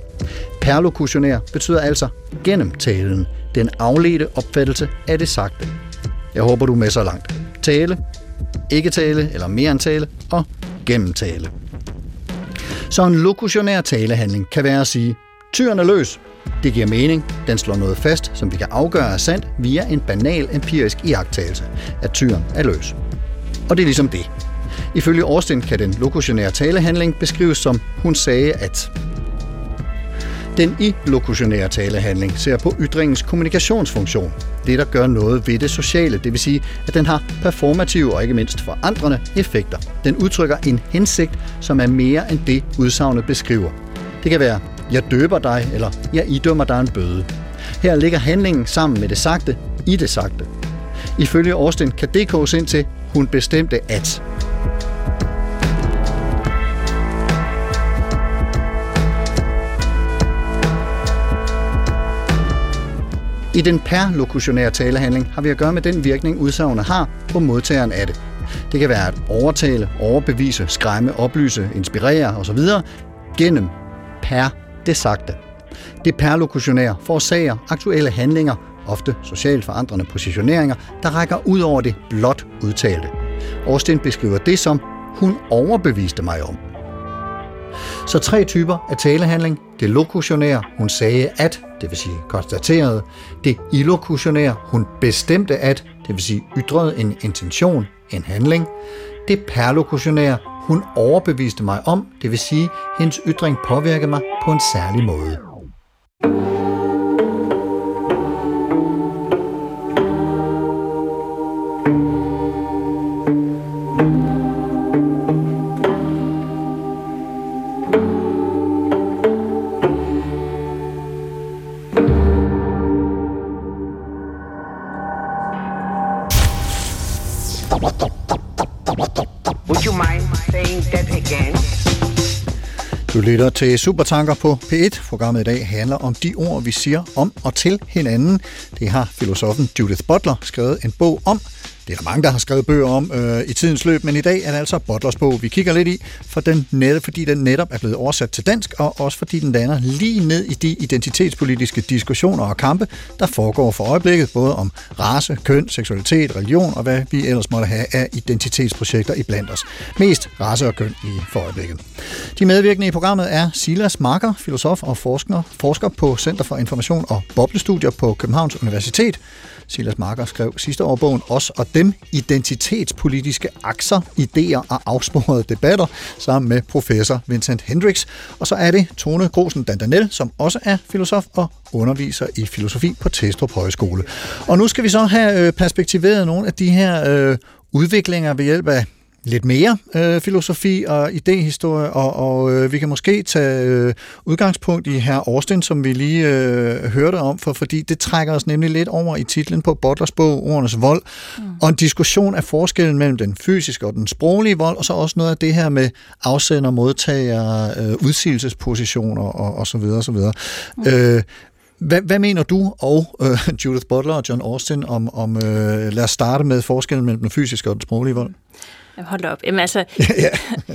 Perlokutionær betyder altså gennem talen, den afledte opfattelse af det sagte. Jeg håber, du er med så langt. Tale, ikke tale eller mere end tale og gennemtale. Så en lokutionær talehandling kan være at sige, tyren er løs. Det giver mening. Den slår noget fast, som vi kan afgøre er sandt via en banal empirisk iagttagelse, at tyren er løs. Og det er ligesom det. Ifølge Austin kan den lokutionære talehandling beskrives som, hun sagde at. Den i-lokutionære talehandling ser på ytringens kommunikationsfunktion. Det, der gør noget ved det sociale, det vil sige, at den har performative og ikke mindst forandrende effekter. Den udtrykker en hensigt, som er mere end det, udsagnet beskriver. Det kan være, jeg døber dig, eller jeg idømmer dig en bøde. Her ligger handlingen sammen med det sagte i det sagte. Ifølge Austin kan det koges ind til, hun bestemte at. I den perlokutionære talehandling har vi at gøre med den virkning, udsagnet har på modtageren af det. Det kan være at overtale, overbevise, skræmme, oplyse, inspirere osv. gennem per det sagte. Det perlokutionære forårsager aktuelle handlinger, ofte socialt forandrende positioneringer, der rækker ud over det blot udtalte. Austin beskriver det som, hun overbeviste mig om. Så tre typer af talehandling. Det lokutionære, hun sagde at, det vil sige konstaterede. Det illokutionære, hun bestemte at, det vil sige ytrede en intention, en handling. Det perlokutionære, hun overbeviste mig om, det vil sige hendes ytring påvirkede mig på en særlig måde. Would Du lytter til Supertanker på P1. Programmet i dag handler om de ord, vi siger om og til hinanden. Det har filosofen Judith Butler skrevet en bog om. Det er der mange, der har skrevet bøger om øh, i tidens løb, men i dag er det altså Butlers bog, vi kigger lidt i, for den net, fordi den netop er blevet oversat til dansk, og også fordi den lander lige ned i de identitetspolitiske diskussioner og kampe, der foregår for øjeblikket, både om race, køn, seksualitet, religion og hvad vi ellers måtte have af identitetsprojekter i blandt os. Mest race og køn i for øjeblikket. De medvirkende i programmet er Silas Marker, filosof og forsker, forsker på Center for Information og Boblestudier på Københavns Universitet. Silas Marker skrev sidste år bogen Os og Dem, identitetspolitiske akser, idéer og afsporede debatter, sammen med professor Vincent Hendricks. Og så er det Tone Grosen Dandanel, som også er filosof og underviser i filosofi på Testrup Højskole. Og nu skal vi så have øh, perspektiveret nogle af de her øh, udviklinger ved hjælp af lidt mere øh, filosofi og idehistorie, og, og øh, vi kan måske tage øh, udgangspunkt i her Austin, som vi lige øh, hørte om, for fordi det trækker os nemlig lidt over i titlen på Butlers bog, Ordenes Vold, mm. og en diskussion af forskellen mellem den fysiske og den sproglige vold, og så også noget af det her med afsender, modtager, øh, udsigelsespositioner og, og så videre, og så videre. Mm. Øh, hvad, hvad mener du og øh, Judith Butler og John Austin om, om øh, lad os starte med forskellen mellem den fysiske og den sproglige vold? Hold op. Jamen, altså, ja,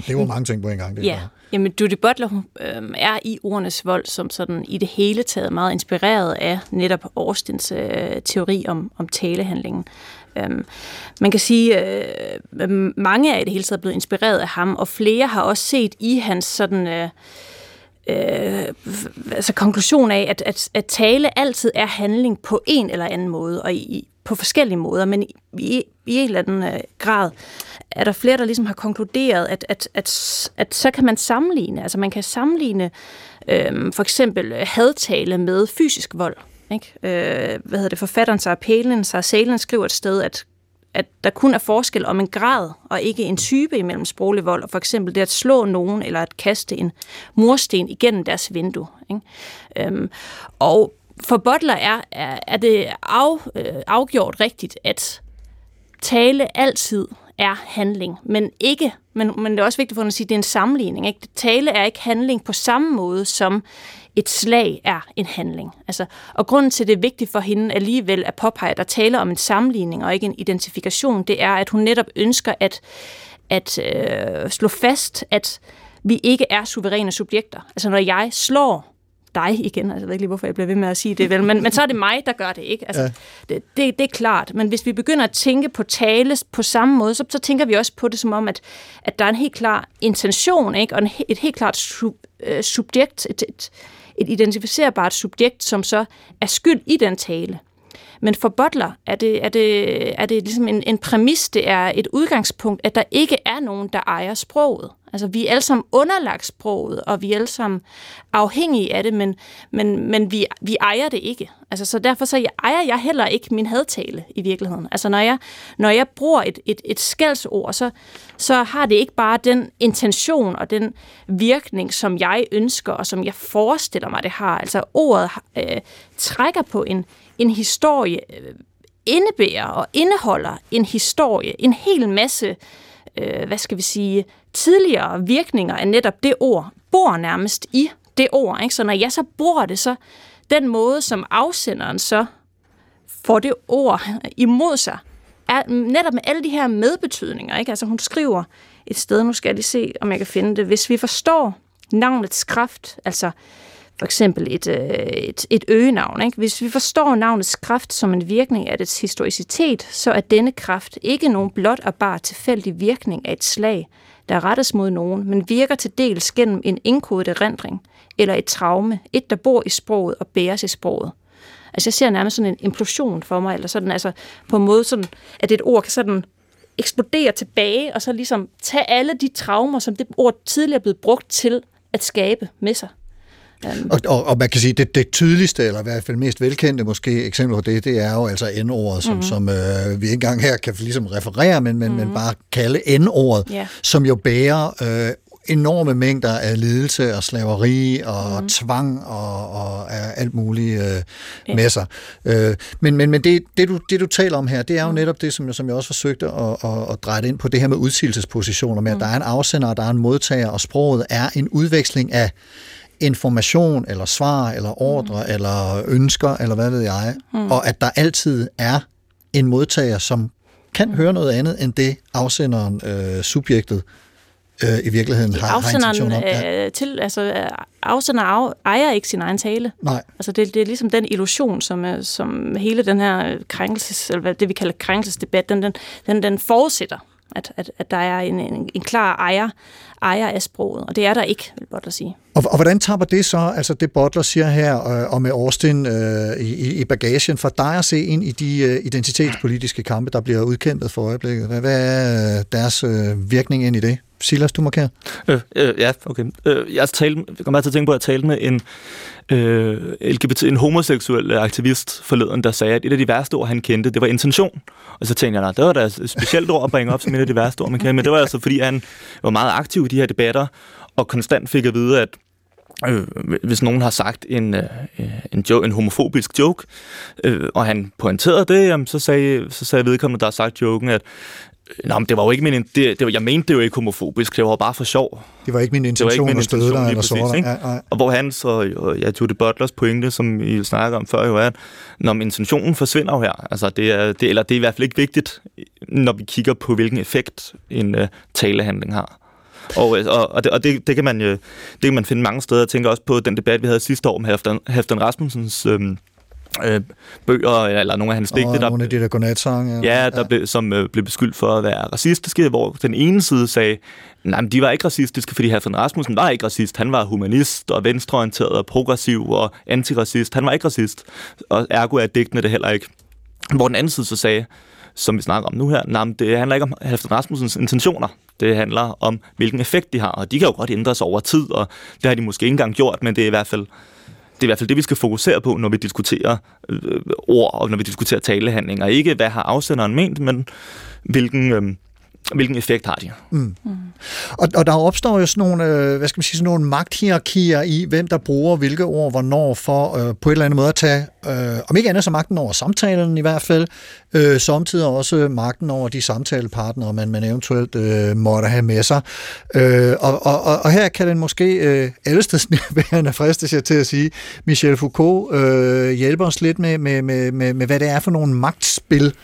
det var mange ting på en gang. Det ja, jamen Judy Butler hun, øh, er i ordenes vold som sådan i det hele taget meget inspireret af netop Austins øh, teori om, om talehandlingen. Øhm, man kan sige, øh, mange er i det hele taget blevet inspireret af ham, og flere har også set i hans sådan... Øh, øh, altså konklusion af, at, at, at tale altid er handling på en eller anden måde, og i, på forskellige måder, men i, i, i en eller anden øh, grad er der flere, der ligesom har konkluderet, at, at, at, at så kan man sammenligne, altså man kan sammenligne øh, for eksempel øh, hadtale med fysisk vold. Ikke? Øh, hvad hedder det, forfatteren Sarah Palin, Sarah Salen skriver et sted, at at der kun er forskel om en grad og ikke en type imellem sproglig vold, og for eksempel det at slå nogen eller at kaste en mursten igennem deres vindue. Ikke? Øhm, og for Butler er, er, er det af, øh, afgjort rigtigt, at tale altid er handling, men ikke, men, men det er også vigtigt for at sige, at det er en sammenligning. Ikke? Tale er ikke handling på samme måde som et slag er en handling. Altså, og grunden til, at det er vigtigt for hende alligevel at påpege, at der taler om en sammenligning og ikke en identifikation, det er, at hun netop ønsker at, at øh, slå fast, at vi ikke er suveræne subjekter. Altså når jeg slår dig igen, altså jeg ved ikke lige, hvorfor jeg bliver ved med at sige det, vel, men, men så er det mig, der gør det, ikke? Altså, ja. det, det, det er klart, men hvis vi begynder at tænke på tale på samme måde, så, så tænker vi også på det som om, at, at der er en helt klar intention, ikke? og en, et helt klart sub, øh, subjekt, et, et, et identificerbart subjekt, som så er skyld i den tale. Men for Butler er det, er det, er det ligesom en, en præmis, det er et udgangspunkt, at der ikke er nogen, der ejer sproget. Altså, vi er alle sammen underlagt sproget, og vi er alle sammen afhængige af det, men, men, men vi, vi ejer det ikke. Altså, så derfor så ejer jeg heller ikke min hadtale i virkeligheden. Altså, når jeg, når jeg bruger et, et, et skældsord, så, så har det ikke bare den intention og den virkning, som jeg ønsker, og som jeg forestiller mig, det har. Altså, ordet øh, trækker på en, en historie, øh, indebærer og indeholder en historie, en hel masse, øh, hvad skal vi sige, tidligere virkninger af netop det ord, bor nærmest i det ord. Ikke? Så når jeg så bruger det, så den måde, som afsenderen så får det ord imod sig, er netop med alle de her medbetydninger. Ikke? Altså hun skriver et sted, nu skal jeg lige se, om jeg kan finde det. Hvis vi forstår navnets kraft, altså for eksempel et, øh, et, et øgenavn. Ikke? Hvis vi forstår navnets kraft som en virkning af dets historicitet, så er denne kraft ikke nogen blot og bare tilfældig virkning af et slag, der rettes mod nogen, men virker til dels gennem en indkodet erindring eller et traume, et der bor i sproget og bæres i sproget. Altså jeg ser nærmest sådan en implosion for mig, eller sådan, altså på en måde sådan, at et ord kan sådan eksplodere tilbage, og så ligesom tage alle de traumer, som det ord tidligere er blevet brugt til at skabe med sig. Um, og, og, og man kan sige, det, det tydeligste, eller i hvert fald mest velkendte måske eksempel på det, det er jo altså N-ordet, som, mm-hmm. som øh, vi ikke engang her kan ligesom referere, men, men, mm-hmm. men bare kalde N-ordet, yeah. som jo bærer øh, enorme mængder af lidelse og slaveri og mm. tvang og, og alt muligt øh, med sig. Øh, men men, men det, det, du, det, du taler om her, det er jo mm. netop det, som, som jeg også forsøgte at, at, at dreje ind på, det her med udsigelsespositioner, med mm. at der er en afsender, og der er en modtager, og sproget er en udveksling af information, eller svar, eller ordre, mm. eller ønsker, eller hvad ved jeg, mm. og at der altid er en modtager, som kan høre noget andet end det afsenderen, øh, subjektet, øh, i virkeligheden har, har intention Afsenderen, om. Ja. øh, til, altså, afsender af, ejer ikke sin egen tale. Nej, Altså det, det er ligesom den illusion, som, øh, som hele den her krænkelses, eller hvad det vi kalder krænkelsesdebat, den, den, den, den forudsætter, at, at, at der er en, en, en klar ejer, ejer af sproget, og det er der ikke, vil at sige. Og, og hvordan tapper det så, altså det Butler siger her, øh, og med Austin øh, i, i bagagen, for dig at se ind i de øh, identitetspolitiske kampe, der bliver udkæmpet for øjeblikket? Hvad, hvad er deres øh, virkning ind i det? Silas, du markerer. Øh, øh, ja, okay. Øh, jeg, talte, jeg kommer til at tænke på, at jeg talte med en, øh, LGBT, en homoseksuel øh, aktivist forleden, der sagde, at et af de værste ord, han kendte, det var intention. Og så tænkte jeg, nej, det var da et specielt ord at bringe op som et af de værste ord, man kendte. Men det var altså, fordi han var meget aktiv i de her debatter, og konstant fik at vide, at øh, hvis nogen har sagt en, øh, en, jo, en homofobisk joke, øh, og han pointerede det, jamen, så, sagde, så sagde vedkommende, der har sagt joken, at Nå, men det var jo ikke min... Det, det, var- jeg mente det jo ikke homofobisk, det var bare for sjov. Det var ikke min Det var intention ikke min at støde intention dig eller såre dig. Ja, ja. Og hvor han så, ja, Judy Butlers pointe, som I snakker om før, jo er, at når intentionen forsvinder jo her, altså det er, det, eller det er i hvert fald ikke vigtigt, når vi kigger på, hvilken effekt en uh, talehandling har. Og, øh, og, og, det, og det, det, kan man, jo, det kan man finde mange steder. Jeg tænker også på den debat, vi havde sidste år med Halfdan, Halfdan Rasmussens øhm, øh, bøger, eller nogle af hans digte, Og der, nogle af de der godnatsange. Ja, der Blev, som øh, blev beskyldt for at være racistiske, hvor den ene side sagde, nej, men de var ikke racistiske, fordi Halfdan Rasmussen var ikke racist. Han var humanist og venstreorienteret og progressiv og antiracist. Han var ikke racist, og ergo er digtene det heller ikke. Hvor den anden side så sagde, som vi snakker om nu her, nej, det handler ikke om Halfdan Rasmussens intentioner. Det handler om, hvilken effekt de har, og de kan jo godt ændres over tid, og det har de måske ikke engang gjort, men det er i hvert fald det er i hvert fald det, vi skal fokusere på, når vi diskuterer øh, ord, og når vi diskuterer talehandlinger. Ikke hvad har afsenderen ment, men hvilken, øh, hvilken effekt har de. Og, og der opstår jo sådan nogle, øh, hvad skal man sige, sådan nogle magthierarkier i, hvem der bruger hvilke ord, hvornår, for øh, på et eller andet måde at tage, øh, om ikke andet så magten over samtalen i hvert fald, øh, samtidig også magten over de samtalepartnere, man, man eventuelt øh, måtte have med sig. Øh, og, og, og, og her kan den måske øh, allestedsnærværende fristes jeg til at sige, Michel Foucault øh, hjælper os lidt med, med, med, med, med, hvad det er for nogle magtspil,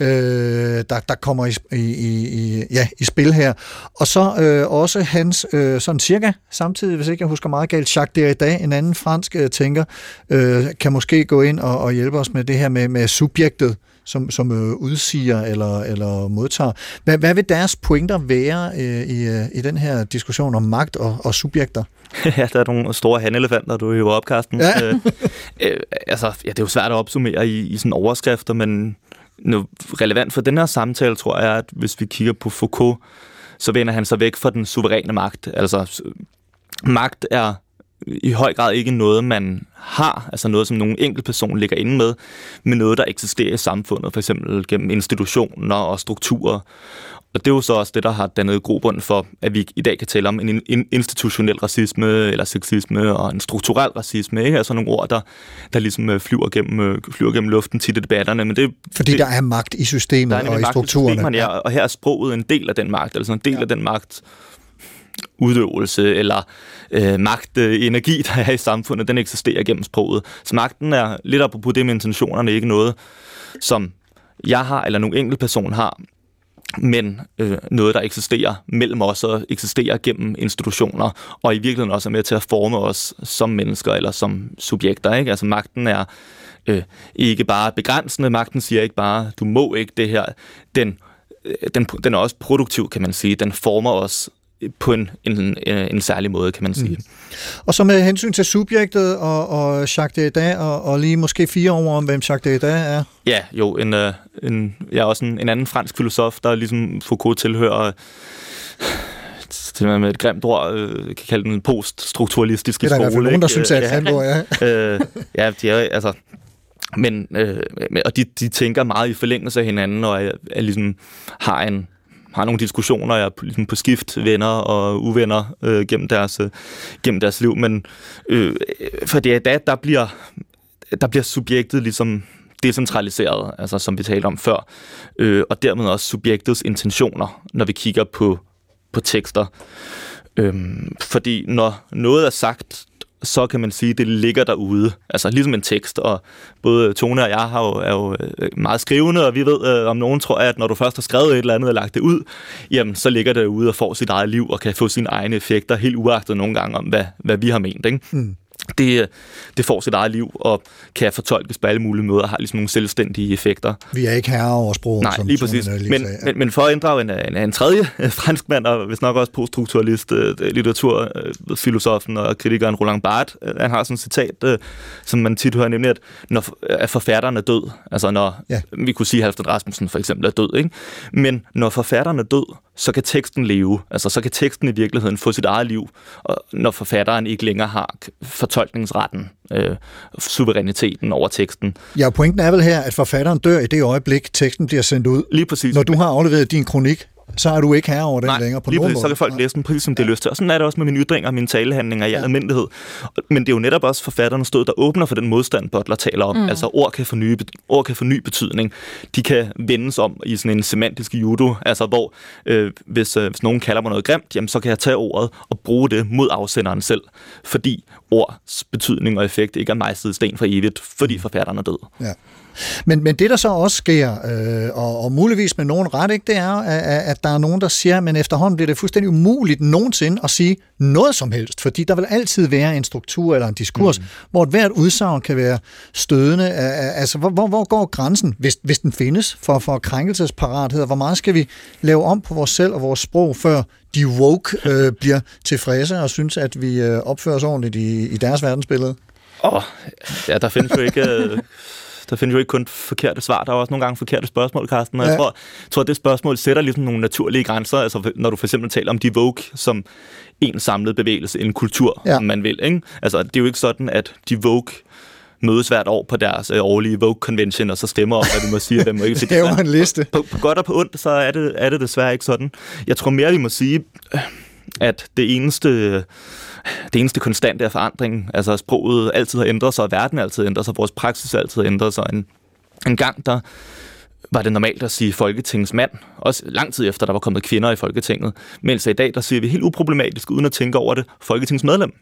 øh, der, der kommer i, i, i, ja, i spil her. Og så øh, også hans, øh, sådan cirka samtidig, hvis ikke jeg husker meget galt, Jacques Derrida, en anden fransk øh, tænker, øh, kan måske gå ind og, og hjælpe os med det her med, med subjektet, som, som øh, udsiger eller, eller modtager. Hvad, hvad vil deres pointer være øh, i, øh, i den her diskussion om magt og, og subjekter? ja, der er nogle store handelefanter, du hiver op, Karsten. Ja. øh, øh, altså, ja, det er jo svært at opsummere i, i sådan overskrifter, men noget relevant for den her samtale, tror jeg, at hvis vi kigger på Foucault, så vender han sig væk fra den suveræne magt. Altså, magt er i høj grad ikke noget, man har, altså noget, som nogen enkelt person ligger inde med, men noget, der eksisterer i samfundet, for eksempel gennem institutioner og strukturer. Og det er jo så også det, der har dannet grobund for, at vi i dag kan tale om en, en institutionel racisme eller sexisme og en strukturel racisme. Ikke? Altså nogle ord, der, der ligesom øh, flyver gennem, øh, flyver gennem luften tit i debatterne. Men det, Fordi det, der er magt i systemet der er og i strukturerne. systemerne, ja, og her er sproget en del af den magt, altså en del ja. af den magt udøvelse eller øh, magt, øh, energi, der er i samfundet, den eksisterer gennem sproget. Så magten er lidt apropos det med intentionerne, ikke noget, som jeg har, eller nogen enkelt person har, men øh, noget, der eksisterer mellem os og eksisterer gennem institutioner, og i virkeligheden også er med til at forme os som mennesker eller som subjekter. Ikke? Altså magten er øh, ikke bare begrænsende, magten siger ikke bare, du må ikke det her. Den, øh, den, den er også produktiv, kan man sige. Den former os på en, en, en, en særlig måde, kan man sige. Mm. Og så med hensyn til subjektet og, og Jacques Derrida, og, og lige måske fire ord om, hvem Jacques Derrida er. Ja, jo, en, øh, en, jeg er også en, en anden fransk filosof, der ligesom Foucault tilhører man med et grimt ord øh, kan kalde den poststrukturalistiske Det er der skole. i nogen, der synes, at Ja. han ja. øh, ja, de er altså... Men, øh, og de, de tænker meget i forlængelse af hinanden, og er, er ligesom, har en har nogle diskussioner, jeg er på- ligesom på skift venner og uvenner øh, gennem, deres, øh, gennem deres liv, men øh, for det er da, der bliver, der bliver subjektet ligesom decentraliseret, altså som vi talte om før, øh, og dermed også subjektets intentioner, når vi kigger på, på tekster. Øhm, fordi når noget er sagt så kan man sige, at det ligger derude. Altså ligesom en tekst, og både Tone og jeg har jo, er jo øh, meget skrivende, og vi ved, øh, om nogen tror, at når du først har skrevet et eller andet og lagt det ud, jamen så ligger det derude og får sit eget liv og kan få sine egne effekter, helt uagtet nogle gange om, hvad, hvad vi har ment. Ikke? Mm det, det får sit eget liv og kan fortolkes på alle mulige måder og har ligesom nogle selvstændige effekter. Vi er ikke herre over sproget, Nej, som lige præcis. Lige men, men, men for at inddrage en, en, en tredje fransk mand, og hvis nok også poststrukturalist, øh, litteraturfilosofen og kritikeren Roland Barthes, øh, han har sådan et citat, øh, som man tit hører, nemlig at når at forfatteren er død, altså når Ja. vi kunne sige, at Halfdan Rasmussen for eksempel er død, ikke? men når forfatteren er død, så kan teksten leve. Altså, så kan teksten i virkeligheden få sit eget liv, når forfatteren ikke længere har fortolkningsretten, øh, suveræniteten over teksten. Ja, pointen er vel her, at forfatteren dør i det øjeblik, teksten bliver sendt ud. Lige præcis. Når du har afleveret din kronik, så er du ikke herre over den Nej, længere på lige nogen præcis, så måde. kan folk Nej. læse den præcis som de har lyst til. Og sådan er det også med mine ytringer og mine talehandlinger i ja. almindelighed. Men det er jo netop også forfatterens stød, der åbner for den modstand, Butler taler om. Mm. Altså ord kan, få nye, ord kan få ny betydning. De kan vendes om i sådan en semantisk judo, altså hvor øh, hvis, øh, hvis nogen kalder mig noget grimt, jamen, så kan jeg tage ordet og bruge det mod afsenderen selv. Fordi ords betydning og effekt ikke er mejslet i sten for evigt, fordi forfatteren er død. Ja. Men, men det, der så også sker, øh, og, og muligvis med nogen ret, ikke, det er, at, at der er nogen, der siger, men efterhånden bliver det fuldstændig umuligt nogensinde at sige noget som helst, fordi der vil altid være en struktur eller en diskurs, mm. hvor et hvert udsagn kan være stødende. Altså, hvor, hvor, hvor går grænsen, hvis, hvis den findes, for, for krænkelsesparathed? Hvor meget skal vi lave om på vores selv og vores sprog, før de woke øh, bliver tilfredse og synes, at vi øh, opfører os ordentligt i, i deres verdensbillede? Åh, ja, der findes jo ikke... øh, Der findes jo ikke kun forkerte svar, der er også nogle gange forkerte spørgsmål, Carsten. Og Ja. jeg tror, tror, at det spørgsmål sætter ligesom nogle naturlige grænser. Altså, når du for eksempel taler om de Vogue som en samlet bevægelse, en kultur, Ja. om man vil. Ikke? Altså, det er jo ikke sådan, at de Vogue mødes hvert år på deres øh, årlige Vogue Convention, og så stemmer om, hvad de må sige, og hvad må ikke sige. Det er en liste. på, på godt og på ondt, så er det, er det desværre ikke sådan. Jeg tror mere, vi må sige, at det eneste, det eneste konstante er forandring. Altså sproget altid har ændret sig, og verden altid ændrer sig, vores praksis altid ændrer sig. En, en gang der var det normalt at sige folketingsmand, også lang tid efter, der var kommet kvinder i Folketinget. Mens i dag, der siger vi helt uproblematisk, uden at tænke over det, folketingsmedlem.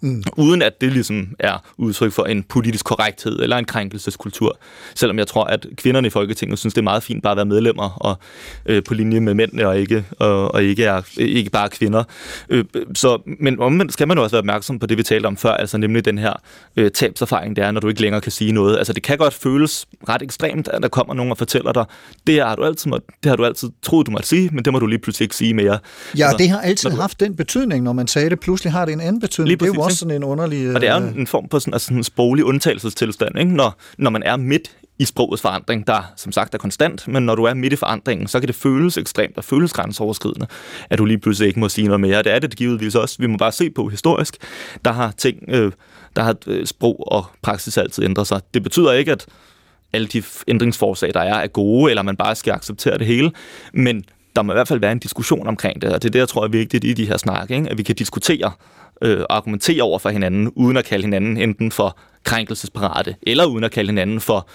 Mm. Uden at det ligesom er udtryk for en politisk korrekthed eller en krænkelseskultur. Selvom jeg tror, at kvinderne i Folketinget synes, det er meget fint bare at være medlemmer og øh, på linje med mændene og ikke, og, og ikke, er, ikke bare kvinder. Øh, så, men omvendt skal man jo også være opmærksom på det, vi talte om før, altså nemlig den her øh, tabserfaring, det er, når du ikke længere kan sige noget. Altså det kan godt føles ret ekstremt, at der kommer nogen og fortæller dig, det har du altid, må, det har du altid troet, du måtte sige, men det må du lige pludselig ikke sige mere. Ja, Altså, det har altid du- haft den betydning, når man sagde det. Pludselig har det en anden betydning. Lige også sådan en underlig... Og det er jo øh, en, form for sådan, altså sådan en sproglig undtagelsestilstand, ikke? Når, når man er midt i sprogets forandring, der som sagt er konstant, men når du er midt i forandringen, så kan det føles ekstremt og føles grænseoverskridende, at du lige pludselig ikke må sige noget mere. Det er det givetvis også. Vi må bare se på historisk, der har ting, øh, der har øh, sprog og praksis altid ændret sig. Det betyder ikke, at alle de ændringsforslag, der er, er gode, eller man bare skal acceptere det hele, men der må i hvert fald være en diskussion omkring det, og det er det, jeg tror er vigtigt i de her snakke, ikke? at vi kan diskutere øh, argumentere over for hinanden, uden at kalde hinanden enten for krænkelsesparate, eller uden at kalde hinanden for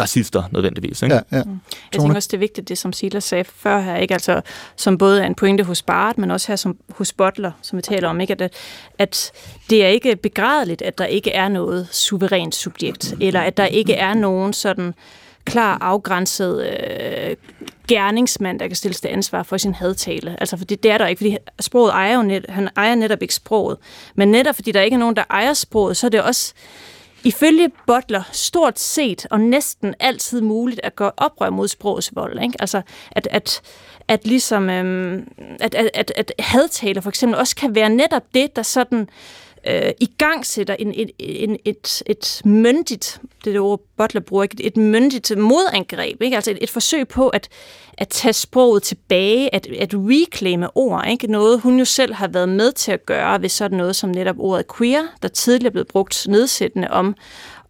racister nødvendigvis. Ikke? Ja, ja. Jeg tænker også, det er vigtigt, det som Silas sagde før her, ikke? Altså, som både er en pointe hos Bart, men også her som, hos Butler, som vi taler om, ikke? At, at det er ikke begrædeligt, at der ikke er noget suverænt subjekt, eller at der ikke er nogen sådan klar afgrænset øh, gerningsmand, der kan stilles til ansvar for sin hadtale. Altså, for det, er der ikke, fordi sproget ejer jo net, han ejer netop ikke sproget. Men netop fordi der ikke er nogen, der ejer sproget, så er det også ifølge Butler stort set og næsten altid muligt at gøre oprør mod sprogets vold. Ikke? Altså, at, at, at ligesom, øhm, at, at, at, at hadtaler for eksempel også kan være netop det, der sådan øh, i gang sætter en, et, en, et, et myndigt, det er det ord Butler bruger, ikke? et myndigt modangreb, ikke? altså et, et forsøg på at, at tage sproget tilbage, at, at reclaime ord, ikke? noget hun jo selv har været med til at gøre ved sådan noget som netop ordet queer, der tidligere blev brugt nedsættende om,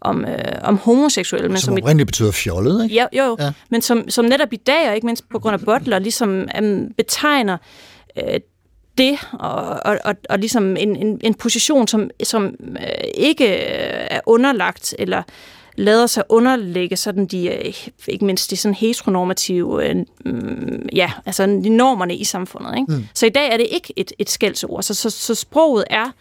om, øh, om homoseksuelle, men Som som i oprindeligt betyder fjollet, ikke? Ja, jo, jo. Ja. Men som, som netop i dag, og ikke mindst på grund af Butler, ligesom um, betegner øh, det, og, og, og, og ligesom en, en, en position, som, som øh, ikke øh, er underlagt, eller lader sig underlægge sådan de, øh, ikke mindst de sådan heteronormative, øh, mm, ja, altså de normerne i samfundet. Ikke? Mm. Så i dag er det ikke et, et skældsord, så, så, så sproget er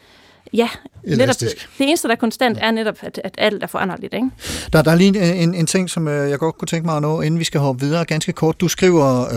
Ja, netop, Elastisk. det eneste, der er konstant, er netop, at, at alt er foranderligt. Ikke? Der, der er lige en, en, ting, som øh, jeg godt kunne tænke mig at nå, inden vi skal hoppe videre ganske kort. Du skriver,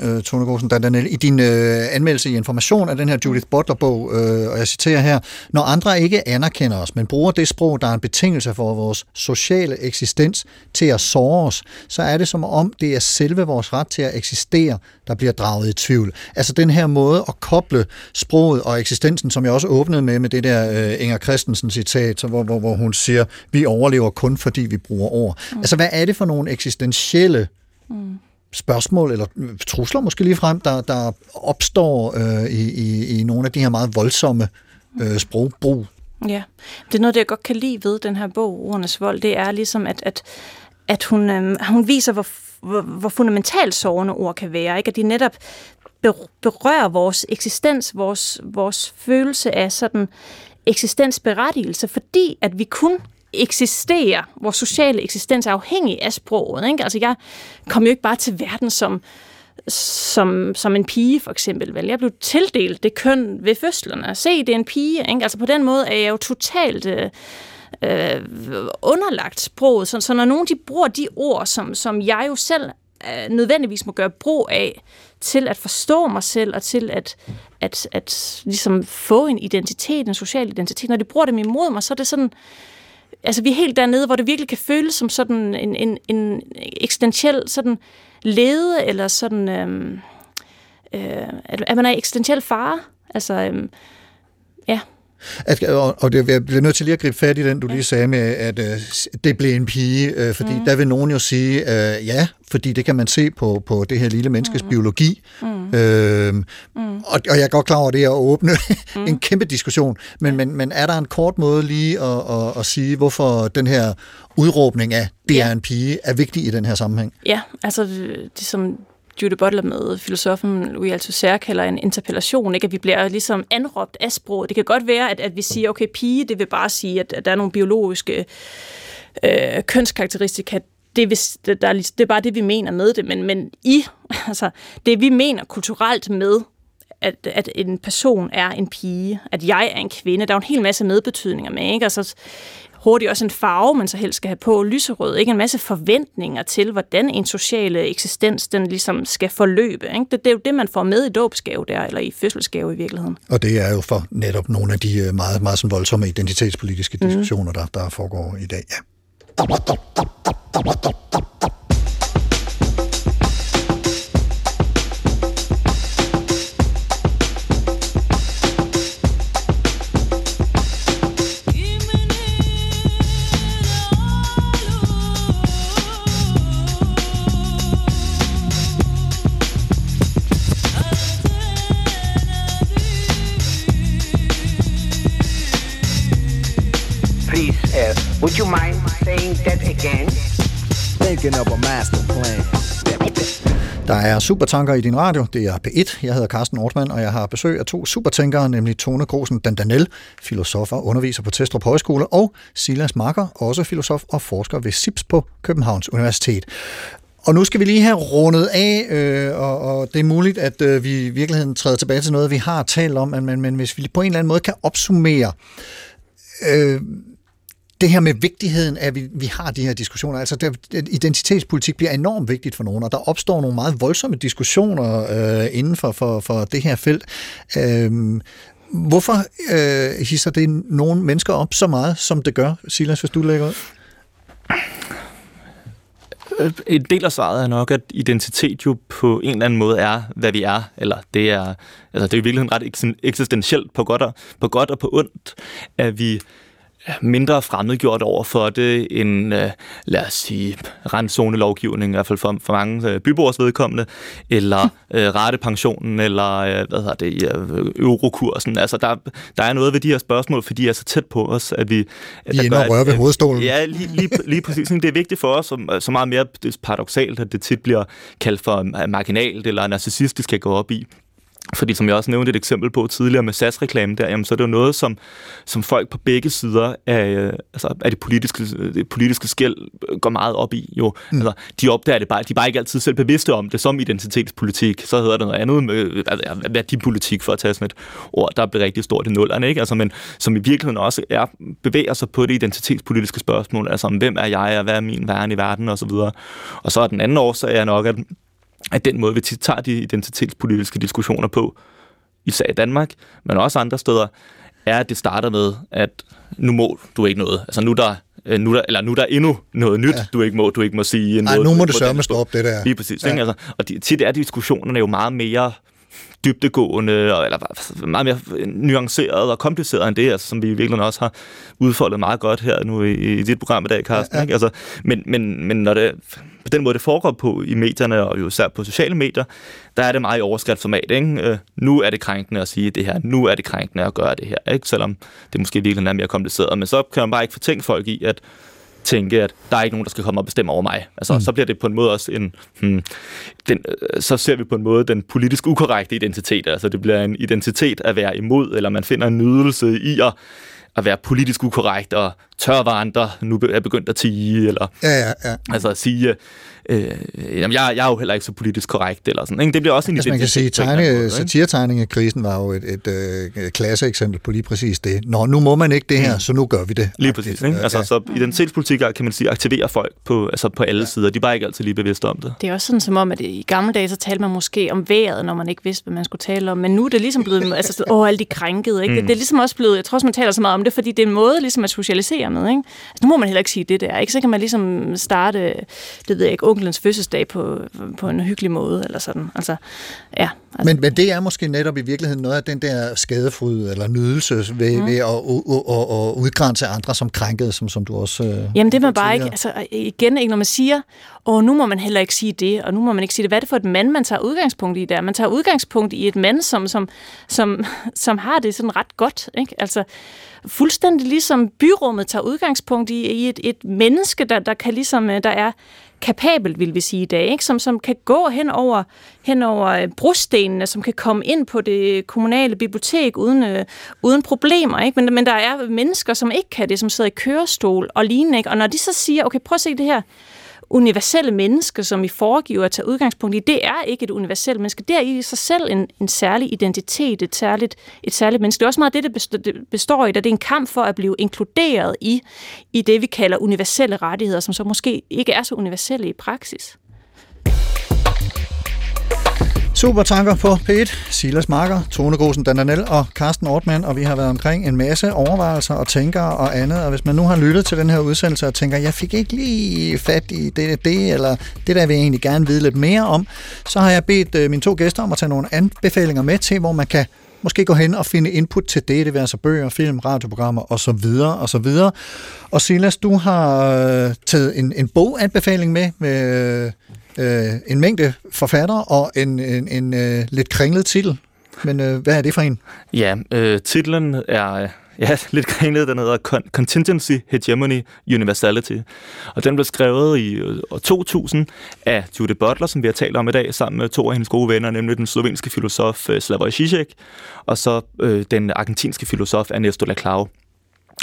øh, øh, Tone Gorsen Dandanel, i din øh, anmeldelse i Information af den her Judith Butler-bog, øh, og jeg citerer her, når andre ikke anerkender os, men bruger det sprog, der er en betingelse for vores sociale eksistens til at såre os, så er det som om, det er selve vores ret til at eksistere, der bliver draget i tvivl. Altså den her måde at koble sproget og eksistensen, som jeg også åbnede med, med det der øh, Inger Christensen citat, hvor, hvor, hvor hun siger, vi overlever kun fordi vi bruger ord. Mm. Altså hvad er det for nogle eksistentielle mm. spørgsmål, eller øh, trusler måske lige frem, der, der opstår øh, i, i, i nogle af de her meget voldsomme øh, sprogbrug? Ja, det er noget, det jeg godt kan lide ved den her bog, Ordenes Vold, det er ligesom, at, at, at hun, øh, hun viser, hvor, hvor, hvor fundamentalt sårende ord kan være, ikke? at de netop berører vores eksistens, vores, vores følelse af sådan eksistensberettigelse, fordi at vi kun eksisterer, vores sociale eksistens er afhængig af sproget. Ikke? Altså jeg kom jo ikke bare til verden som, som, som en pige, for eksempel. Vel? Jeg blev tildelt det køn ved fødslerne. Se, det er en pige. Ikke? Altså på den måde er jeg jo totalt øh, øh, underlagt sproget. Så, så når nogen de bruger de ord, som, som jeg jo selv øh, nødvendigvis må gøre brug af, til at forstå mig selv, og til at, at, at ligesom få en identitet, en social identitet. Når de bruger dem imod mig, så er det sådan, altså vi er helt dernede, hvor det virkelig kan føles som sådan en, en, en eksistentiel sådan lede, eller sådan, øhm, øh, at, at man er i eksistentiel fare. Altså, øhm, ja. At, og, og det, jeg bliver nødt til lige at gribe fat i den, du lige sagde med, at øh, det blev en pige, øh, fordi mm. der vil nogen jo sige, øh, ja, fordi det kan man se på, på det her lille menneskes mm. biologi. Mm. Øh, mm. Og, og jeg er godt klar over det at åbne mm. en kæmpe diskussion, men, men, men er der en kort måde lige at, at, at sige, hvorfor den her udråbning af, det Ja. er en pige, er vigtig i den her sammenhæng? Ja, altså det, det som Judith Butler med filosofen Louis Althusser kalder en interpellation, ikke? at vi bliver ligesom anråbt af sproget. Det kan godt være, at, at vi siger, okay, pige, det vil bare sige, at, at der er nogle biologiske øh, kønskarakteristika, det, vil, det, der det er bare det, vi mener med det, men, men i, altså, det vi mener kulturelt med, at, at en person er en pige, at jeg er en kvinde, der er jo en hel masse medbetydninger med, ikke? Altså, hurtigt også en farve, man så helst skal have på, lyserød, ikke? En masse forventninger til, hvordan en sociale eksistens, den ligesom skal forløbe, ikke? Det, det er jo det, man får med i dåbsgave der, eller i fødselsgave i virkeligheden. Og det er jo for netop nogle af de øh, meget, meget sådan voldsomme identitetspolitiske diskussioner, der, der foregår i dag. Ja. Would you mind saying that again? Thinking of a master plan. Der er supertanker i din radio. Det er P1. Jeg hedder Carsten Ortmann, og jeg har besøg af to supertænkere, nemlig Tone Grosen Dandanel, filosof og underviser på Testrup Højskole, og Silas Marker, også filosof og forsker ved SIPS på Københavns Universitet. Og nu skal vi lige have rundet af, øh, og, og det er muligt, at øh, vi i virkeligheden træder tilbage til noget, vi har talt om, men, men, men hvis vi på en eller anden måde kan opsummere øh, det her med vigtigheden af, at vi, vi har de her diskussioner. Altså, der, identitetspolitik bliver enormt vigtigt for nogen, og der opstår nogle meget voldsomme diskussioner øh, inden for, for, for det her felt. Øh, hvorfor øh, hisser det nogle mennesker op så meget, som det gør, Silas, hvis du lægger ud? Øh, en del af svaret er nok, at identitet jo på en eller anden måde er, hvad vi er. Eller det er, altså det er i virkeligheden ret eksistentielt på godt, og, på godt og på ondt, at vi mindre fremmedgjort over for det end, øh, lad os sige, randzonelovgivning, i hvert fald for, for mange øh, byborgers vedkommende, eller øh, ratepensionen, eller øh, hvad hedder det, øh, eurokursen. Altså, der, der er noget ved de her spørgsmål, fordi de er så tæt på os, at vi... at I er der inde gør, og røre ved hovedstolen. Ja, lige, lige, lige præcis. Det er vigtigt for os, som, så meget mere er paradoxalt, at det tit bliver kaldt for marginalt eller narcissistisk at gå op i. Fordi som jeg også nævnte et eksempel på tidligere med SAS-reklamen der, jamen, så er det jo noget, som, som folk på begge sider af, øh, altså, af det, politiske, det politiske skæld går meget op i. Jo. Mm. Altså, de opdager det bare, de er bare ikke altid selv bevidste om det, som identitetspolitik. Så hedder det noget andet med altså, værdipolitik, for at tage sådan et ord, der bliver rigtig stort i nullerne, ikke? Altså, men som i virkeligheden også er, bevæger sig på det identitetspolitiske spørgsmål, altså om hvem er jeg, og hvad er min værn i verden, og så videre. Og så er den anden årsag er nok, at at den måde, vi tit tager de identitetspolitiske diskussioner på, især i Danmark, men også andre steder, er, at det starter med, at nu må du ikke noget. Altså nu der, øh, nu der, eller nu der er endnu noget nyt, ja. du ikke må, du ikke må sige. Nej, nu må du sørge med stoppe det der. Lige præcis. Ja. Ikke? Altså, og de, tit er diskussionerne jo meget mere dybdegående, og, eller meget mere nuanceret og kompliceret end det, altså, som vi virkelig også har udfoldet meget godt her nu i, i dit program i dag, Carsten. Ja, ja. Ikke? Altså, men, men, men når det, på den måde, det foregår på i medierne, og jo især på sociale medier, der er det meget i overskriftsformat. Ikke? Øh, nu er det krænkende at sige det her, nu er det krænkende at gøre det her, ikke? selvom det måske virkelig er mere kompliceret. Men så kan man bare ikke fortænke folk i, at tænke, at der er ikke nogen, der skal komme og bestemme over mig. Altså, mm. så bliver det på en måde også en... Hmm, den, øh, så ser vi på en måde den politisk ukorrekte identitet. Altså, det bliver en identitet at være imod, eller man finder en nydelse i at at være politisk ukorrekt og tørvandre, nu er begyndt at tige, eller ja, ja, ja. altså at sige, øh, jamen jeg, jeg er jo heller ikke så politisk korrekt, eller sådan. Ikke? Det bliver også en altså, man kan sige, tegne, satiretegning af krisen var jo et, et, et, et klasseeksempel på lige præcis det. Nå, nu må man ikke det her, mm. så nu gør vi det. Lige præcis. Ikke? Altså, ja. så identitetspolitik kan man sige, aktiverer folk på, altså på alle ja. sider. De er bare ikke altid lige bevidste om det. Det er også sådan som om, at i gamle dage, så talte man måske om vejret, når man ikke vidste, hvad man skulle tale om. Men nu er det ligesom blevet, altså, åh, alle de krænkede. Ikke? Mm. Det, det, er ligesom også blevet, jeg tror også, man taler så meget om det, fordi det er en måde ligesom at socialisere med. Ikke? Altså, nu må man heller ikke sige det der. Ikke? Så kan man ligesom starte, det ved jeg ikke, onkelens fødselsdag på, på en hyggelig måde, eller sådan. Altså, ja. Altså. Men, men det er måske netop i virkeligheden noget af den der skadefryd eller nydelse ved, mm. ved at, at, at, udgrænse andre som krænkede, som, som du også... Øh, Jamen det er man bare ikke... Altså, igen, ikke, når man siger, åh, nu må man heller ikke sige det, og nu må man ikke sige det. Hvad er det for et mand, man tager udgangspunkt i der? Man tager udgangspunkt i et mand, som, som, som, som har det sådan ret godt. Ikke? Altså, fuldstændig ligesom byrummet tager udgangspunkt i, i et, et menneske, der, der kan ligesom, øh, der er kapabelt, vil vi sige i dag, ikke? Som, som kan gå hen over, hen over øh, brostenene, som kan komme ind på det kommunale bibliotek uden, øh, uden problemer. Ikke? Men, men der er mennesker, som ikke kan det, som sidder i kørestol og lignende. Ikke? Og når de så siger, okay, prøv at se det her, universelle menneske, som I foregiver at tage udgangspunkt i, det er ikke et universelt menneske. Det er i sig selv en, en særlig identitet, et særligt, et særligt menneske. Det er også meget det, det består i, at det er en kamp for at blive inkluderet i, i det, vi kalder universelle rettigheder, som så måske ikke er så universelle i praksis. Supertanker på P1. Silas Marker, Tone Grosen Dananel og Carsten Ortmann, og vi har været omkring en masse overvejelser og tænker og andet. Og hvis man nu har lyttet til den her udsendelse og tænker, jeg fik ikke lige fat i det, det eller det der vil jeg egentlig gerne vide lidt mere om, så har jeg bedt øh, mine to gæster om at tage nogle anbefalinger med til, hvor man kan måske gå hen og finde input til det, det vil altså bøger, film, radioprogrammer osv. videre. Og Silas, du har øh, taget en, en boganbefaling med med øh, en mængde forfattere og en, en, en øh, lidt kringlet titel. Men øh, hvad er det for en? Ja, øh, titlen er øh, ja, lidt kringlet. Den hedder Contingency, Hegemony, Universality. Og den blev skrevet i øh, år 2000 af Judith Butler, som vi har talt om i dag, sammen med to af hendes gode venner, nemlig den slovenske filosof øh, Slavoj Žižek, og så øh, den argentinske filosof Ernesto Laclau.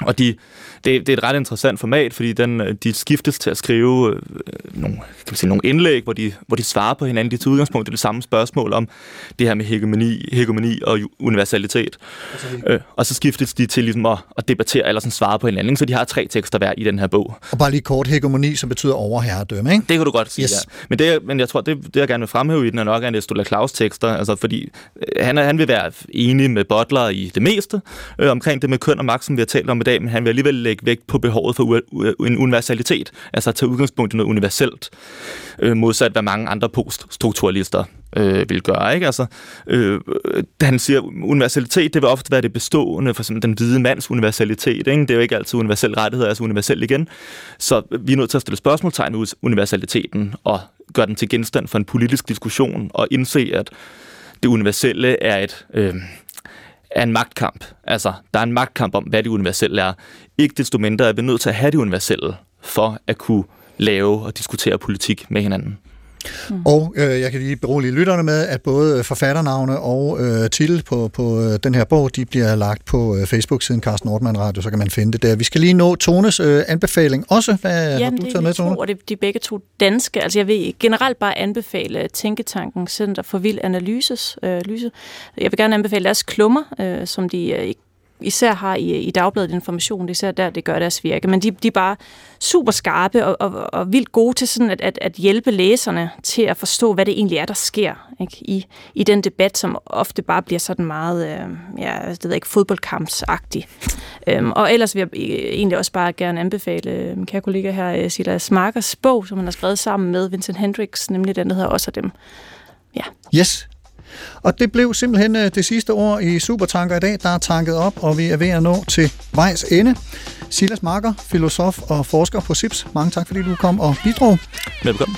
Og de, det, det er et ret interessant format, fordi den, de skiftes til at skrive øh, nogle, kan man sige, nogle indlæg, hvor de, hvor de svarer på hinanden. De tager udgangspunkt i det samme spørgsmål om det her med hegemoni, hegemoni og universalitet. Altså, øh, og så skiftes de til ligesom at, at debattere eller sådan svare på hinanden. Så de har tre tekster hver i den her bog. Og bare lige kort, hegemoni, som betyder overherredømme, ikke? Det kan du godt sige, yes. ja. Men, det, men jeg tror, det, det jeg gerne vil fremhæve i den er nok en Estola Claus tekster, altså fordi øh, han, han vil være enig med Butler i det meste øh, omkring det med køn og magt, som vi har talt om i dag, men han vil alligevel lægge vægt på behovet for en universalitet, altså at tage udgangspunkt i noget universelt, øh, modsat hvad mange andre poststrukturalister øh, vil gøre. Ikke? Altså, øh, han siger, universalitet, det vil ofte være det bestående, for eksempel den hvide mands universalitet. Ikke? Det er jo ikke altid universel rettighed, altså universel igen. Så vi er nødt til at stille spørgsmålstegn ud universaliteten og gøre den til genstand for en politisk diskussion og indse, at det universelle er et... Øh, er en magtkamp. Altså, der er en magtkamp om, hvad det universelle er. Ikke desto mindre er vi nødt til at have det universelle for at kunne lave og diskutere politik med hinanden. Mm. Og øh, jeg kan lige berolige lytterne med, at både forfatternavne og øh, titel på, på øh, den her bog, de bliver lagt på øh, Facebook-siden Carsten Nordmann Radio, så kan man finde det der. Vi skal lige nå Tones øh, anbefaling også. Hvad Jamen, har du taget med, Tone? To, og det, de er begge to danske. Altså jeg vil generelt bare anbefale Tænketanken Center for Vild Analyses. Øh, lyse. Jeg vil gerne anbefale deres klummer, øh, som de øh, især har i, i Dagbladet Information, det er især der, det gør deres virke. Men de, de er bare super skarpe og, og, og vildt gode til sådan at, at, at hjælpe læserne til at forstå, hvad det egentlig er, der sker ikke? I, i den debat, som ofte bare bliver sådan meget, øh, ja, det ved jeg ikke, fodboldkampsagtig. Øhm, og ellers vil jeg øh, egentlig også bare gerne anbefale øh, min kære kollega her, øh, Silas Markers bog, som han har skrevet sammen med Vincent Hendricks, nemlig den, der hedder Også af dem. Ja. Yes, og det blev simpelthen øh, det sidste ord i Supertanker i dag. Der er tanket op, og vi er ved at nå til vejs ende. Silas Marker, filosof og forsker på SIPS. Mange tak, fordi du kom og bidrog. Velkommen.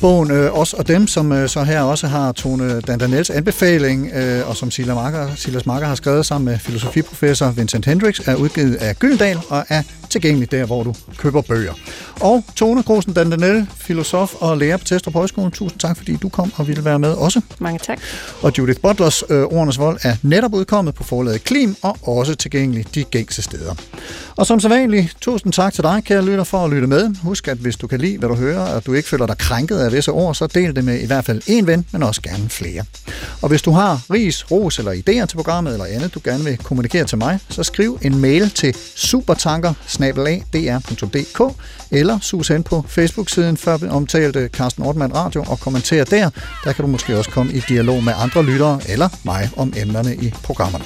Bogen øh, Os og Dem, som øh, så her også har Tone Dandanels anbefaling, øh, og som Silas Marker, Silas Marker har skrevet sammen med filosofiprofessor Vincent Hendricks, er udgivet af Gyldendal og er tilgængelig der, hvor du køber bøger. Og Tone Grosen Dandanel, filosof og lærer på Testrup Højskole. Tusind tak, fordi du kom og ville være med også. Mange tak. Og Judith Butlers øh, Ordernes Vold er netop udkommet på forlaget Klim og også tilgængelig de gængse steder. Og som sædvanligt, tusind tak til dig, kære lytter, for at lytte med. Husk, at hvis du kan lide, hvad du hører, og du ikke føler dig krænket af visse ord, så del det med i hvert fald en ven, men også gerne flere. Og hvis du har ris, ros eller idéer til programmet eller andet, du gerne vil kommunikere til mig, så skriv en mail til supertanker eller sus hen på Facebook-siden før omtalte Carsten Ortmann Radio og kommenter der. Der kan du måske også komme i dialog med andre lyttere eller mig om emnerne i programmerne.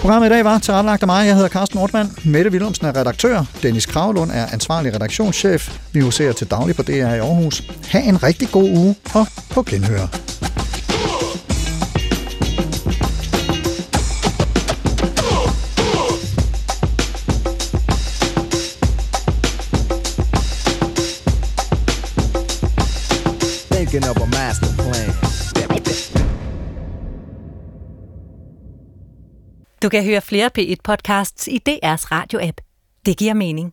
Programmet i dag var tilrettelagt af mig. Jeg hedder Carsten Ortmann. Mette Willumsen er redaktør. Dennis Kravlund er ansvarlig redaktionschef. Vi huserer til daglig på DR i Aarhus. Ha' en rigtig god uge og på genhør. Thinking of a master plan. Du kan høre flere P1-podcasts i DR's radio-app. Det giver mening.